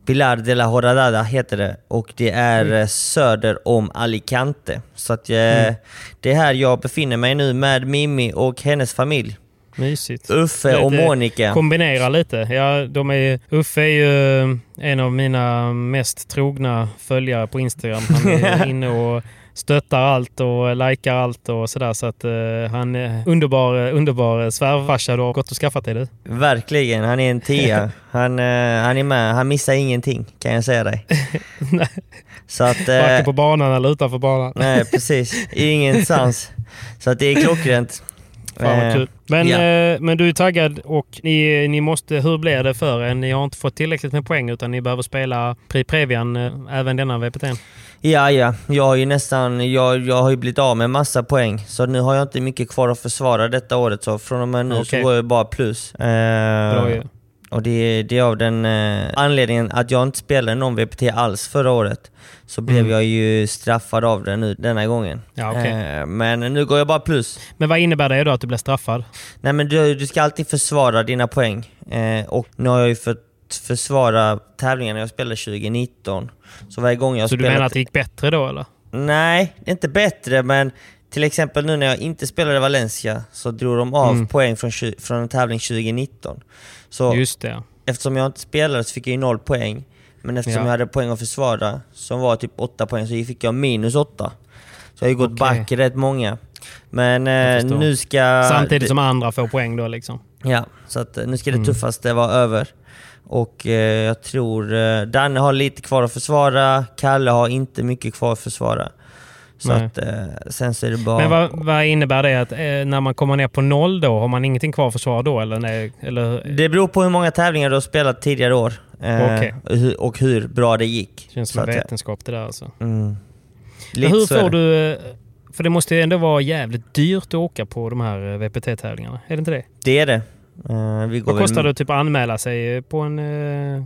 Pilar de la Horadada heter det och det är eh, söder om Alicante. Så att eh, Mm. det är här jag befinner mig nu med Mimi och hennes familj. Mysigt. Uffe och Lite Monica. Kombinera lite. Ja, de är, Uffe är ju en av mina mest trogna följare på Instagram. Han är <laughs> inne och stöttar allt och likar allt och sådär. Så att eh, han är underbar, underbar svärfarsa du har gått och skaffat dig du. Verkligen, han är en tia. <laughs> Han, eh, han är med, han missar ingenting kan jag säga dig. <laughs> Så att, eh, Varken på banan eller utanför banan. Nej precis, ingenstans. Så att det är klockrent. Fan vad Eh, kul. Men, ja. eh, men du är taggad och ni, ni måste, hur blir det för er? Ni har inte fått tillräckligt med poäng utan ni behöver spela Pri Previan eh, även denna VPT. Ja, ja. Jag har ju nästan, jag, jag har ju blivit av med massa poäng. Så nu har jag inte mycket kvar att försvara detta året. Så från och med nu så Okej. går jag bara plus. Eh, Bra ju. Och det, det är av den eh, anledningen att jag inte spelade någon VPT alls förra året. Så blev Mm. jag ju straffad av det nu denna gången. Ja, okej. Eh, men nu går jag bara plus. Men vad innebär det då att du blir straffad? Nej men du, du ska alltid försvara dina poäng. Eh, och nu har jag ju fått försvara tävlingarna jag spelade 2019. Så varje gång jag Så du spelat... menar att det gick bättre då eller? Nej, inte bättre men till exempel nu när jag inte spelade Valencia så drog de av Mm. poäng från, från en tävling 2019. Så Just det. eftersom jag inte spelade så fick jag ju noll poäng. Men eftersom Ja. jag hade poäng att försvara, som var typ 8 poäng, så fick jag minus 8. Så jag har ju gått Okej. back rätt många. Men eh, nu ska... Samtidigt som andra får poäng då liksom. Ja, så att eh, nu ska det Mm. tuffaste vara över. Och eh, jag tror eh, Danne har lite kvar att försvara, Kalle har inte mycket kvar att försvara. Så att eh, sen så är det bara... Men vad, vad innebär det? Att eh, när man kommer ner på noll då, har man ingenting kvar att försvara då? Eller, nej, eller Det beror på hur många tävlingar du har spelat tidigare år. Eh, Okej. och hur- Och hur bra det gick. känns så som vetenskap det där alltså. Mm. Hur får det. du... eh, För det måste ju ändå vara jävligt dyrt att åka på de här eh, VPT-tävlingarna. Är det inte det? Det är det. Går Vad kostar väl... det typ att anmäla sig på en, eh,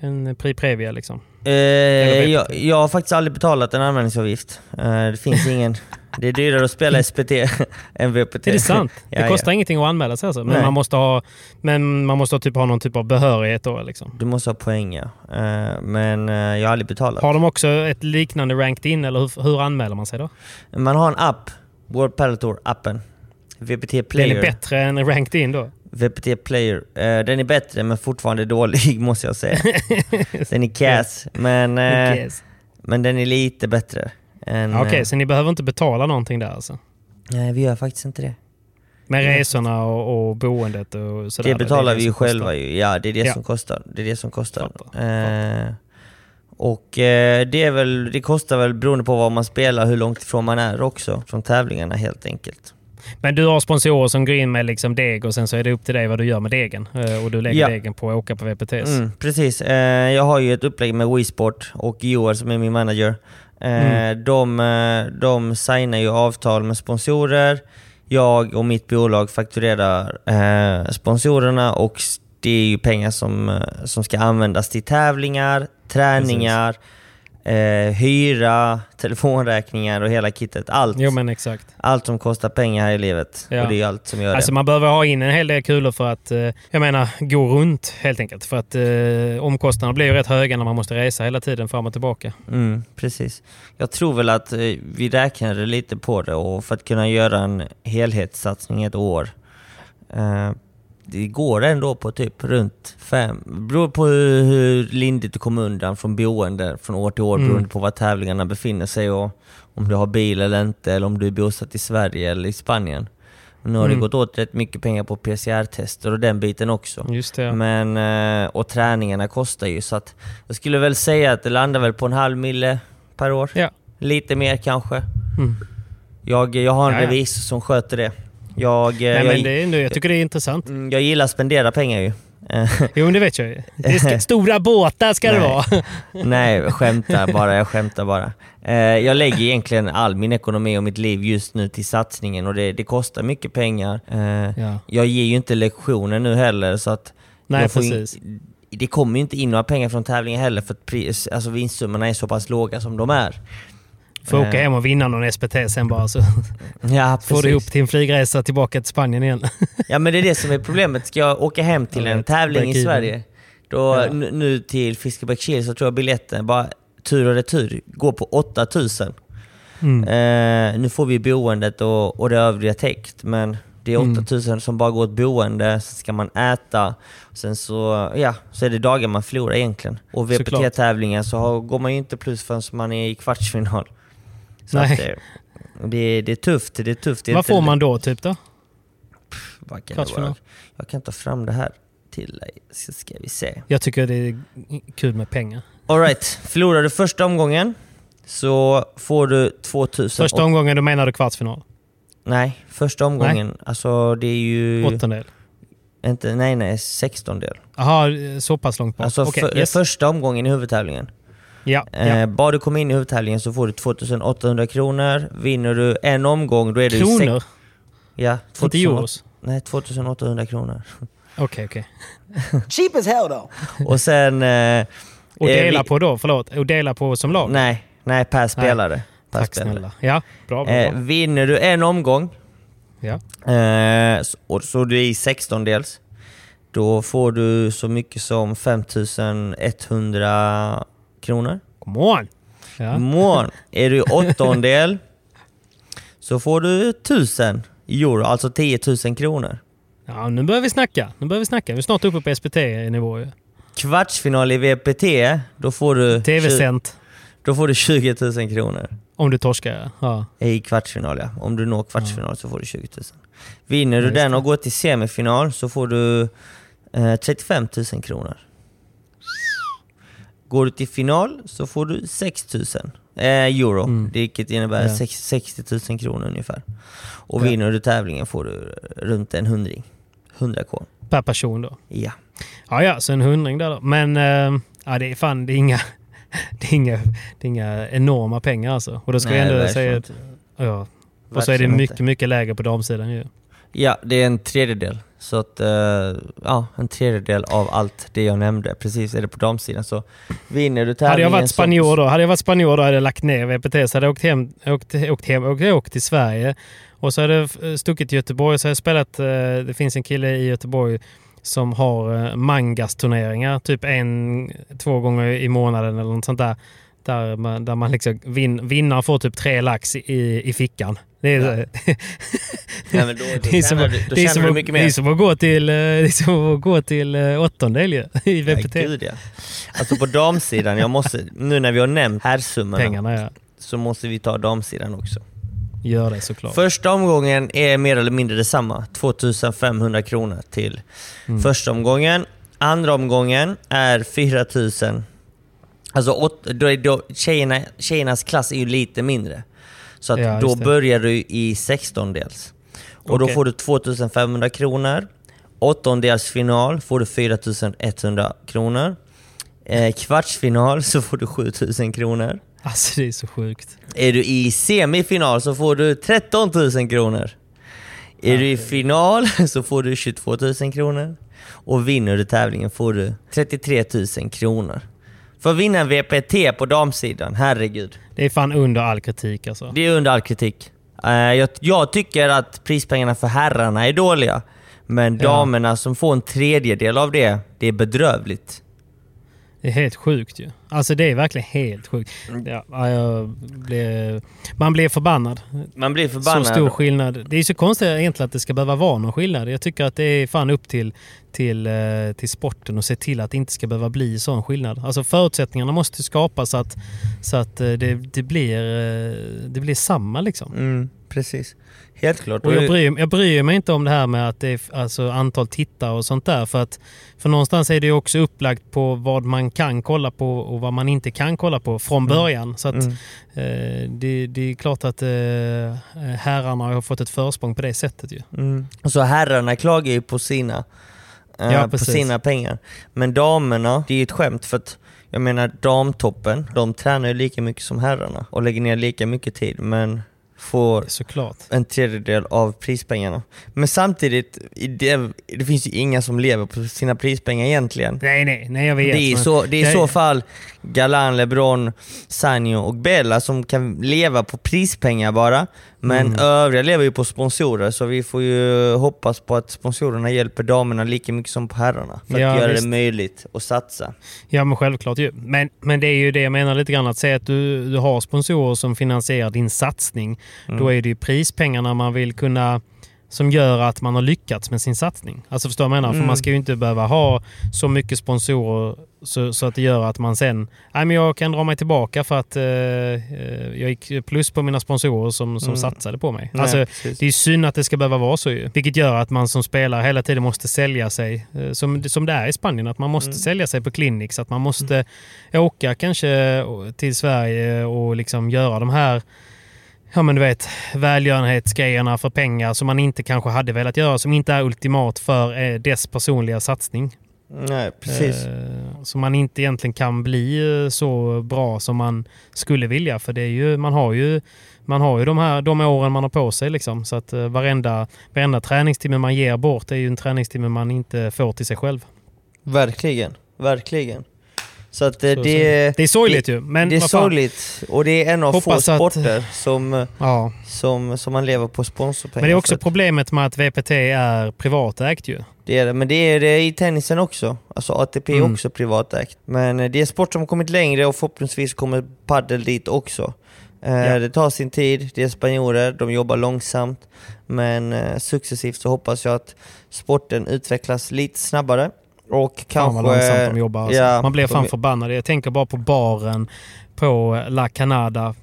en Prix Previa liksom? Eh, jag, jag har faktiskt aldrig betalat en anmälningsavgift. Eh, det finns ingen... <laughs> Det är dyrare att spela SPT <laughs> än VPT. Är det sant? <laughs> Ja, det kostar ja. ingenting att anmäla sig alltså? Men Nej. man måste ha, men man måste typ ha någon typ av behörighet då liksom? Du måste ha poäng ja. Eh, men eh, jag har aldrig betalat. Har de också ett liknande ranked in eller hur, hur anmäler man sig då? Man har en app, World Padel Tour appen. VPT Den Player. är bättre än ranked in då? VPT Player. Eh, den är bättre men fortfarande dålig <laughs> måste jag säga. <laughs> den är kass, men, eh, men den är lite bättre. Okej, eh, så ni behöver inte betala någonting där alltså? Nej, vi gör faktiskt inte det. Med resorna och, och boendet och sådär? det betalar är vi ju kostar. själva ju. Ja, det är det Ja. som kostar. Det är det som kostar. Fattar, Eh, och eh, det, är väl, det kostar väl beroende på vad man spelar, hur långt ifrån man är också från tävlingarna helt enkelt. Men du har sponsorer som går in med liksom deg och sen så är det upp till dig vad du gör med degen. Eh, Och du lägger Ja. degen på att åka på VPTs. Mm, precis. Eh, jag har ju ett upplägg med WeSport och Joel som är min manager. Eh, Mm. de, de signar ju avtal med sponsorer. Jag och mitt bolag fakturerar sponsorerna och det är ju pengar som, som ska användas till tävlingar, träningar, eh, hyra, <laughs> telefonräkningar och hela kittet. Allt, Jo men exakt. allt som kostar pengar här i livet. Ja. Och det är allt som gör Alltså det. man behöver ha in en hel del kulor för att, eh, jag menar, gå runt helt enkelt. För att eh, omkostnaderna blir ju rätt höga när man måste resa hela tiden fram och tillbaka. Mm, precis. Jag tror väl att eh, vi räknade lite på det och för att kunna göra en helhetssatsning ett år. Det går ändå på typ runt fem. Beror på hur, hur lindigt du kommer undan från boende från år till år Mm. beroende på var tävlingarna befinner sig och om du har bil eller inte, eller om du är bosatt i Sverige eller i Spanien. Nu har Mm. det gått åt rätt mycket pengar på PCR-tester och den biten också. Just det. Men, eh, och träningarna kostar ju så att jag skulle väl säga att det landar väl på en halv mille per år. Ja. Lite mer kanske. Mm. Jag, jag har en ja. revisor som sköter det. Jag, eh, Nej, jag, men det är, ändå- jag tycker det är intressant. Mm, jag gillar att spendera pengar ju. <laughs> Jo, men det vet jag ju. Det ska, <laughs> stora båtar ska det Nej. vara. <laughs> Nej, jag skämtar bara. Jag skämtar bara. Eh, jag lägger egentligen all min ekonomi och mitt liv just nu till satsningen och det, det kostar mycket pengar. Eh, Ja. Jag ger ju inte lektioner nu heller så att Nej, precis. det kommer ju inte in några pengar från tävlingen heller för att pris, alltså vinstsummorna är så pass låga som de är. Får åka Eh, hem och vinna någon SPT sen bara så <laughs> Ja, <laughs> får du ihop till en flygresa tillbaka till Spanien igen. Ja men det är det som är problemet. Ska jag åka hem till en tävling i. Sverige, då, Ja. nu, till Fiskebäckskil så tror jag biljetten bara tur och retur går på 8000. Mm. Eh, nu får vi boendet och, och det övriga täckt, men det är Mm. 8000 som bara går åt boende, sen ska man äta, sen så, ja, så är det dagar man förlorar egentligen. Och Såklart. VPT-tävlingen så har, går man ju inte plus förrän man är i kvartsfinal. Så Nej. att, det, det är tufft, det är tufft. Det är Vad får man då typ då? vad kan det vara? Jag kan ta fram det här till dig, så ska vi se. Jag tycker det är kul med pengar. Alright, förlorar du första omgången så får du 2000... Första omgången, då menar du kvartsfinal? Nej, första omgången. Alltså det är ju... Åttondel? Inte, nej, nej, 16 del. Jaha, så pass långt bort. Alltså Okej, för, yes. första omgången i huvudtävlingen. Ja, ja. Eh, bara du kommer in i huvudtävlingen så får du 2800 kronor. Vinner du en omgång då är det... Kronor? Sex, ja, Inte 2000 euros? Nej, 2800 kronor. Okej, okej. <laughs> Cheap as hell though. Och sen... Eh, Och eh, dela vi- på då, förlåt. Och dela på som lag? Nej, nej per spelare. Per Tack spelare. snälla. Ja, bra. bra, Eh, bra. vinner du en omgång, Ja. eh, så, och så du är i 16 dels, då får du så mycket som 5100 kronor. Come on! Ja. Mån. Är du åttondel <laughs> så får du 1000 euro, alltså 10 000 kronor. ja, nu börjar vi snacka. Nu börjar vi snacka. Vi är snart uppe på SPT-nivå ju. Kvartsfinal i VPT, då får du, TV-sänt. då får du 20 000 kronor. Om du torskar, ja. I kvartsfinal ja. Om du når kvartsfinal så får du 20 000. Vinner Ja, du den och går till semifinal så får du eh, 35 000 kronor. Går du till final så får du 6 000 eh, euro, Mm. vilket innebär Ja. sex- 60 000 kronor ungefär. Och Ja. vinner du tävlingen får du runt en hundring. 100k. Per person då. Ja. Ja, ja, så en hundring där då. Men eh, ja, det är fan, det är inga, <laughs> det är inga, det är inga enorma pengar alltså. Och då ska Nej, jag ändå säga inte. att, ja. Och så är det mycket, mycket lägre på damsidan ju. Ja, det är en tredjedel. Så att, eh, ja, en tredjedel av allt det jag nämnde. Precis, är det på damsidan så vinner du tävlingen Hade jag varit spanjor då, hade jag varit spanjor då hade jag lagt ner VPT så hade jag åkt hem, åkt, åkt hem, åkt, åkt till Sverige och så hade jag eh, stuckit till Göteborg så hade jag spelat, eh, det finns en kille i Göteborg som har Mangas-turneringar, typ en, två gånger i månaden eller något sånt där. Där man, där man liksom vin, vinnaren får typ tre lax i, i fickan. Det är, Ja, <laughs> men då, då det är som, tjänar du, då det är tjänar som, du att- mycket det är mer. som att gå till, eh, det är som att gå till eh, åttondel ju, <laughs> i VPT. Ja, gud, ja. Alltså på damsidan, jag måste, nu när vi har nämnt herrsummorna Pengarna ja. så måste vi ta damsidan också. Gör det såklart. Första omgången är mer eller mindre detsamma, 2500 kronor till Mm. första omgången. Andra omgången är 4000. Alltså åt, då är då, tjejerna, tjejernas klass är ju lite mindre. Så att Ja, då börjar du i 16-dels. Och då Okej. får du 2500 kronor. Åttondelsfinal får du 4100 kronor. Eh, kvartsfinal så får du 7000 kronor. Alltså det är så sjukt. Är du i semifinal så får du 13 000 kronor. Är du i final <laughs> så får du 22 000 kronor. Och vinner du tävlingen får du 33 000 kronor. För att vinna en VPT på damsidan, herregud. Det är fan under all kritik alltså. Det är under all kritik. Eh, jag, jag tycker att prispengarna för herrarna är dåliga. Men Ja. damerna som får en tredjedel av det, det är bedrövligt. Det är helt sjukt ju. Alltså det är verkligen helt sjukt. Mm. Ja, blir, man blir förbannad. Man blir förbannad. Så stor skillnad. Det är så konstigt egentligen att det ska behöva vara någon skillnad. Jag tycker att det är fan upp till, till, eh, till sporten och se till att det inte ska behöva bli sån skillnad. Alltså förutsättningarna måste skapas så att, så att eh, det, det, blir, eh, det blir samma liksom. Mm, precis. Helt klart. Och jag, bryr, jag bryr mig inte om det här med att det är alltså antal tittare och sånt där. För att för någonstans är det ju också upplagt på vad man kan kolla på och vad man inte kan kolla på från Mm. början. Så att Mm. eh, det, det är klart att eh, herrarna har fått ett försprång på det sättet ju. Mm. Så herrarna klagar ju på sina, eh, Ja, på sina pengar. Men damerna, det är ju ett skämt för att jag menar damtoppen, de tränar ju lika mycket som herrarna och lägger ner lika mycket tid men får Såklart. en tredjedel av prispengarna. Men samtidigt, det, det finns ju inga som lever på sina prispengar egentligen. Nej, nej, nej jag vet. Det är, men- så, det är i så fall Galan, LeBron, Sanjo och Bella som kan leva på prispengar bara. Men Mm. övriga lever ju på sponsorer så vi får ju hoppas på att sponsorerna hjälper damerna lika mycket som på herrarna. För Ja, att göra visst. det möjligt att satsa. Ja men självklart ju. Men, men det är ju det jag menar lite grann. Att säga att du, du har sponsorer som finansierar din satsning. Mm. Då är det ju prispengarna man vill kunna som gör att man har lyckats med sin satsning. Alltså förstår du vad jag menar? För Mm. man ska ju inte behöva ha så mycket sponsorer så, så att det gör att man sen... Nej men jag kan dra mig tillbaka för att eh, eh, jag gick plus på mina sponsorer som, som Mm. satsade på mig. Nej, alltså, precis. det är synd att det ska behöva vara så ju. Vilket gör att man som spelare hela tiden måste sälja sig. eh, Som, som det är i Spanien, att man måste Mm. sälja sig på clinics. Att man måste åka kanske till Sverige och liksom göra de här ja men du vet, välgörenhetsgrejerna för pengar som man inte kanske hade velat göra, som inte är ultimat för eh, dess personliga satsning. Nej, precis. Eh, så man inte egentligen kan bli eh, så bra som man skulle vilja. För det är ju, man har ju, man har ju de, här, de åren man har på sig. Liksom. Så att eh, varenda, varenda träningstimme man ger bort är ju en träningstimme man inte får till sig själv. Verkligen, verkligen. Så att eh, Så- det, så- det är sorgligt ju, men det är sorgligt och det är en av få Hoppas att- sporter som, Ja. som, som man lever på sponsorpengar Men det är också problemet med att VPT är privatägt ju. Det är det, men det är det i tennisen också. Alltså ATP är Mm. också privatägt. Men eh, det är sport som har kommit längre och förhoppningsvis kommer paddel dit också. Eh, Ja. Det tar sin tid, det är spanjorer, de jobbar långsamt. Men eh, successivt så hoppas jag att sporten utvecklas lite snabbare. Och Fan kanske... vad långsamt de jobbar. Alltså. Ja, Man blir fan de- förbannad. Jag tänker bara på baren på La Canada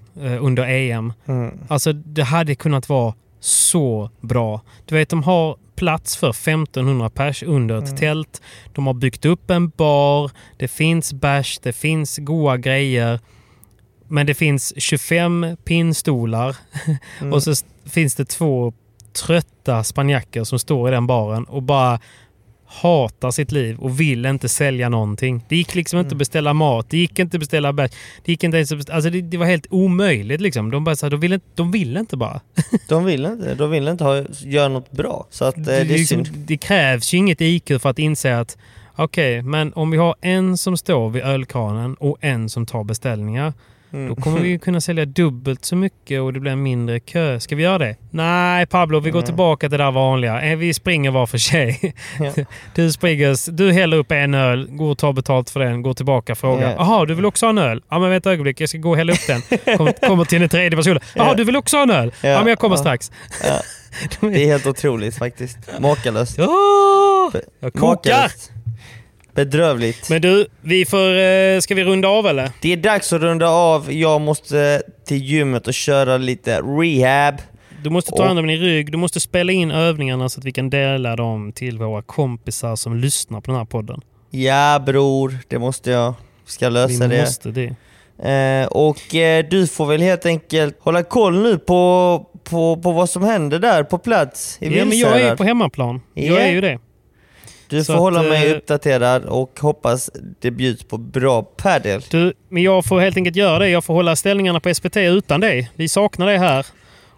under EM. Mm. Alltså det hade kunnat vara så bra. Du vet de har plats för 1500 pers under ett Mm. tält. De har byggt upp en bar. Det finns bärs, det finns goda grejer. Men det finns 25 pinnstolar <laughs> Mm. och så finns det två trötta spanjacker som står i den baren och bara hatar sitt liv och vill inte sälja någonting. Det gick liksom inte att beställa mat, det gick inte att beställa bärs. Det gick inte ens att beställa, alltså det, det var helt omöjligt liksom. De bara så här, <laughs> de ville inte, de ville inte bara. De vill inte, de vill inte ha, göra något bra. Så att, eh, det liksom, det krävs ju inget IQ för att inse att okej, men om vi har en som står vid ölkranen och en som tar beställningar. Mm. Då kommer vi kunna sälja dubbelt så mycket och det blir en mindre kö. Ska vi göra det? Nej Pablo, vi går Mm. tillbaka till det där vanliga. Eh, Vi springer var för sig. Ja. <laughs> Du springer, du häller upp en öl, går och tar betalt för den, går tillbaka och frågar. Ja. Jaha, du vill också ha en öl? Ja men vänta ett ögonblick, jag ska gå och hälla upp den. Kommer, <laughs> kommer till den tredje personen. Jaha, Ja. du vill också ha en öl? Ja, men jag kommer strax. <laughs> Det är helt otroligt faktiskt. Makalöst. Ja, jag kokar! Makalöst. Bedrövligt. Men du, vi får, eh, ska vi runda av eller? Det är dags att runda av. Jag måste till gymmet och köra lite rehab. Du måste ta hand om din rygg, du måste spela in övningarna så att vi kan dela dem till våra kompisar som lyssnar på den här podden. Ja bror, det måste jag. Ska lösa vi det. måste det. Eh, och eh, du får väl helt enkelt hålla koll nu på, på, på vad som händer där på plats i Ja, men jag är på hemmaplan. Jag Ja. är ju det. Du får hålla att, mig eh, uppdaterad och hoppas det bjuds på bra padel. Du, men jag får helt enkelt göra det. Jag får hålla ställningarna på SPT utan dig. Vi saknar dig här.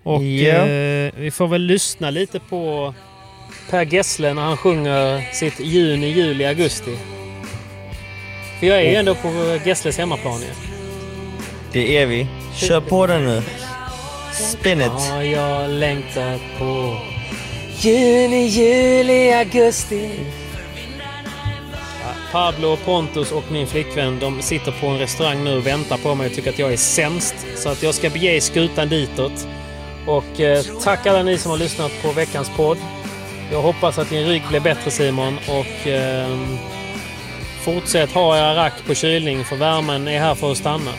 Och Ja. eh, vi får väl lyssna lite på Per Gessle när han sjunger sitt juni, juli, augusti. För jag är ju ändå på Gessles hemmaplan ju. Det är vi. Kör på den nu. Spin it. Ja, jag längtar på juni, juli, augusti. Pablo, Pontus och min flickvän de sitter på en restaurang nu och väntar på mig och tycker att jag är sämst. Så att jag ska bege skutan ditåt. Och eh, tack alla ni som har lyssnat på veckans podd. Jag hoppas att din rygg blir bättre Simon och eh, fortsätt ha era rack på kylning för värmen är här för att stanna.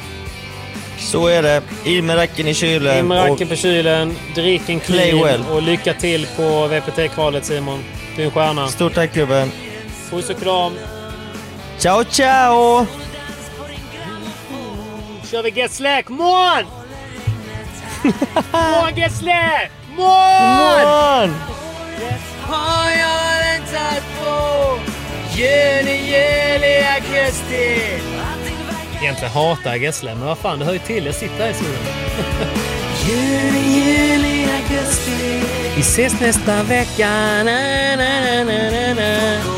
Så är det. In med racken i kylen. In med racken på kylen, drick en clean well. och lycka till på VPT-kvalet Simon. Du är en stjärna. Stort tack gubben. Puss och kram. Ciao ciao! kör vi Get Slack. Mån! Mån Get Slack! Mån! Mån! Har jag väntat på juni, juli, augusti Egentligen hatar jag Gessle, men vad fan, det hör ju till. Jag sitter här i solen. Juni, juli, augusti Vi ses nästa vecka. Na, na, na,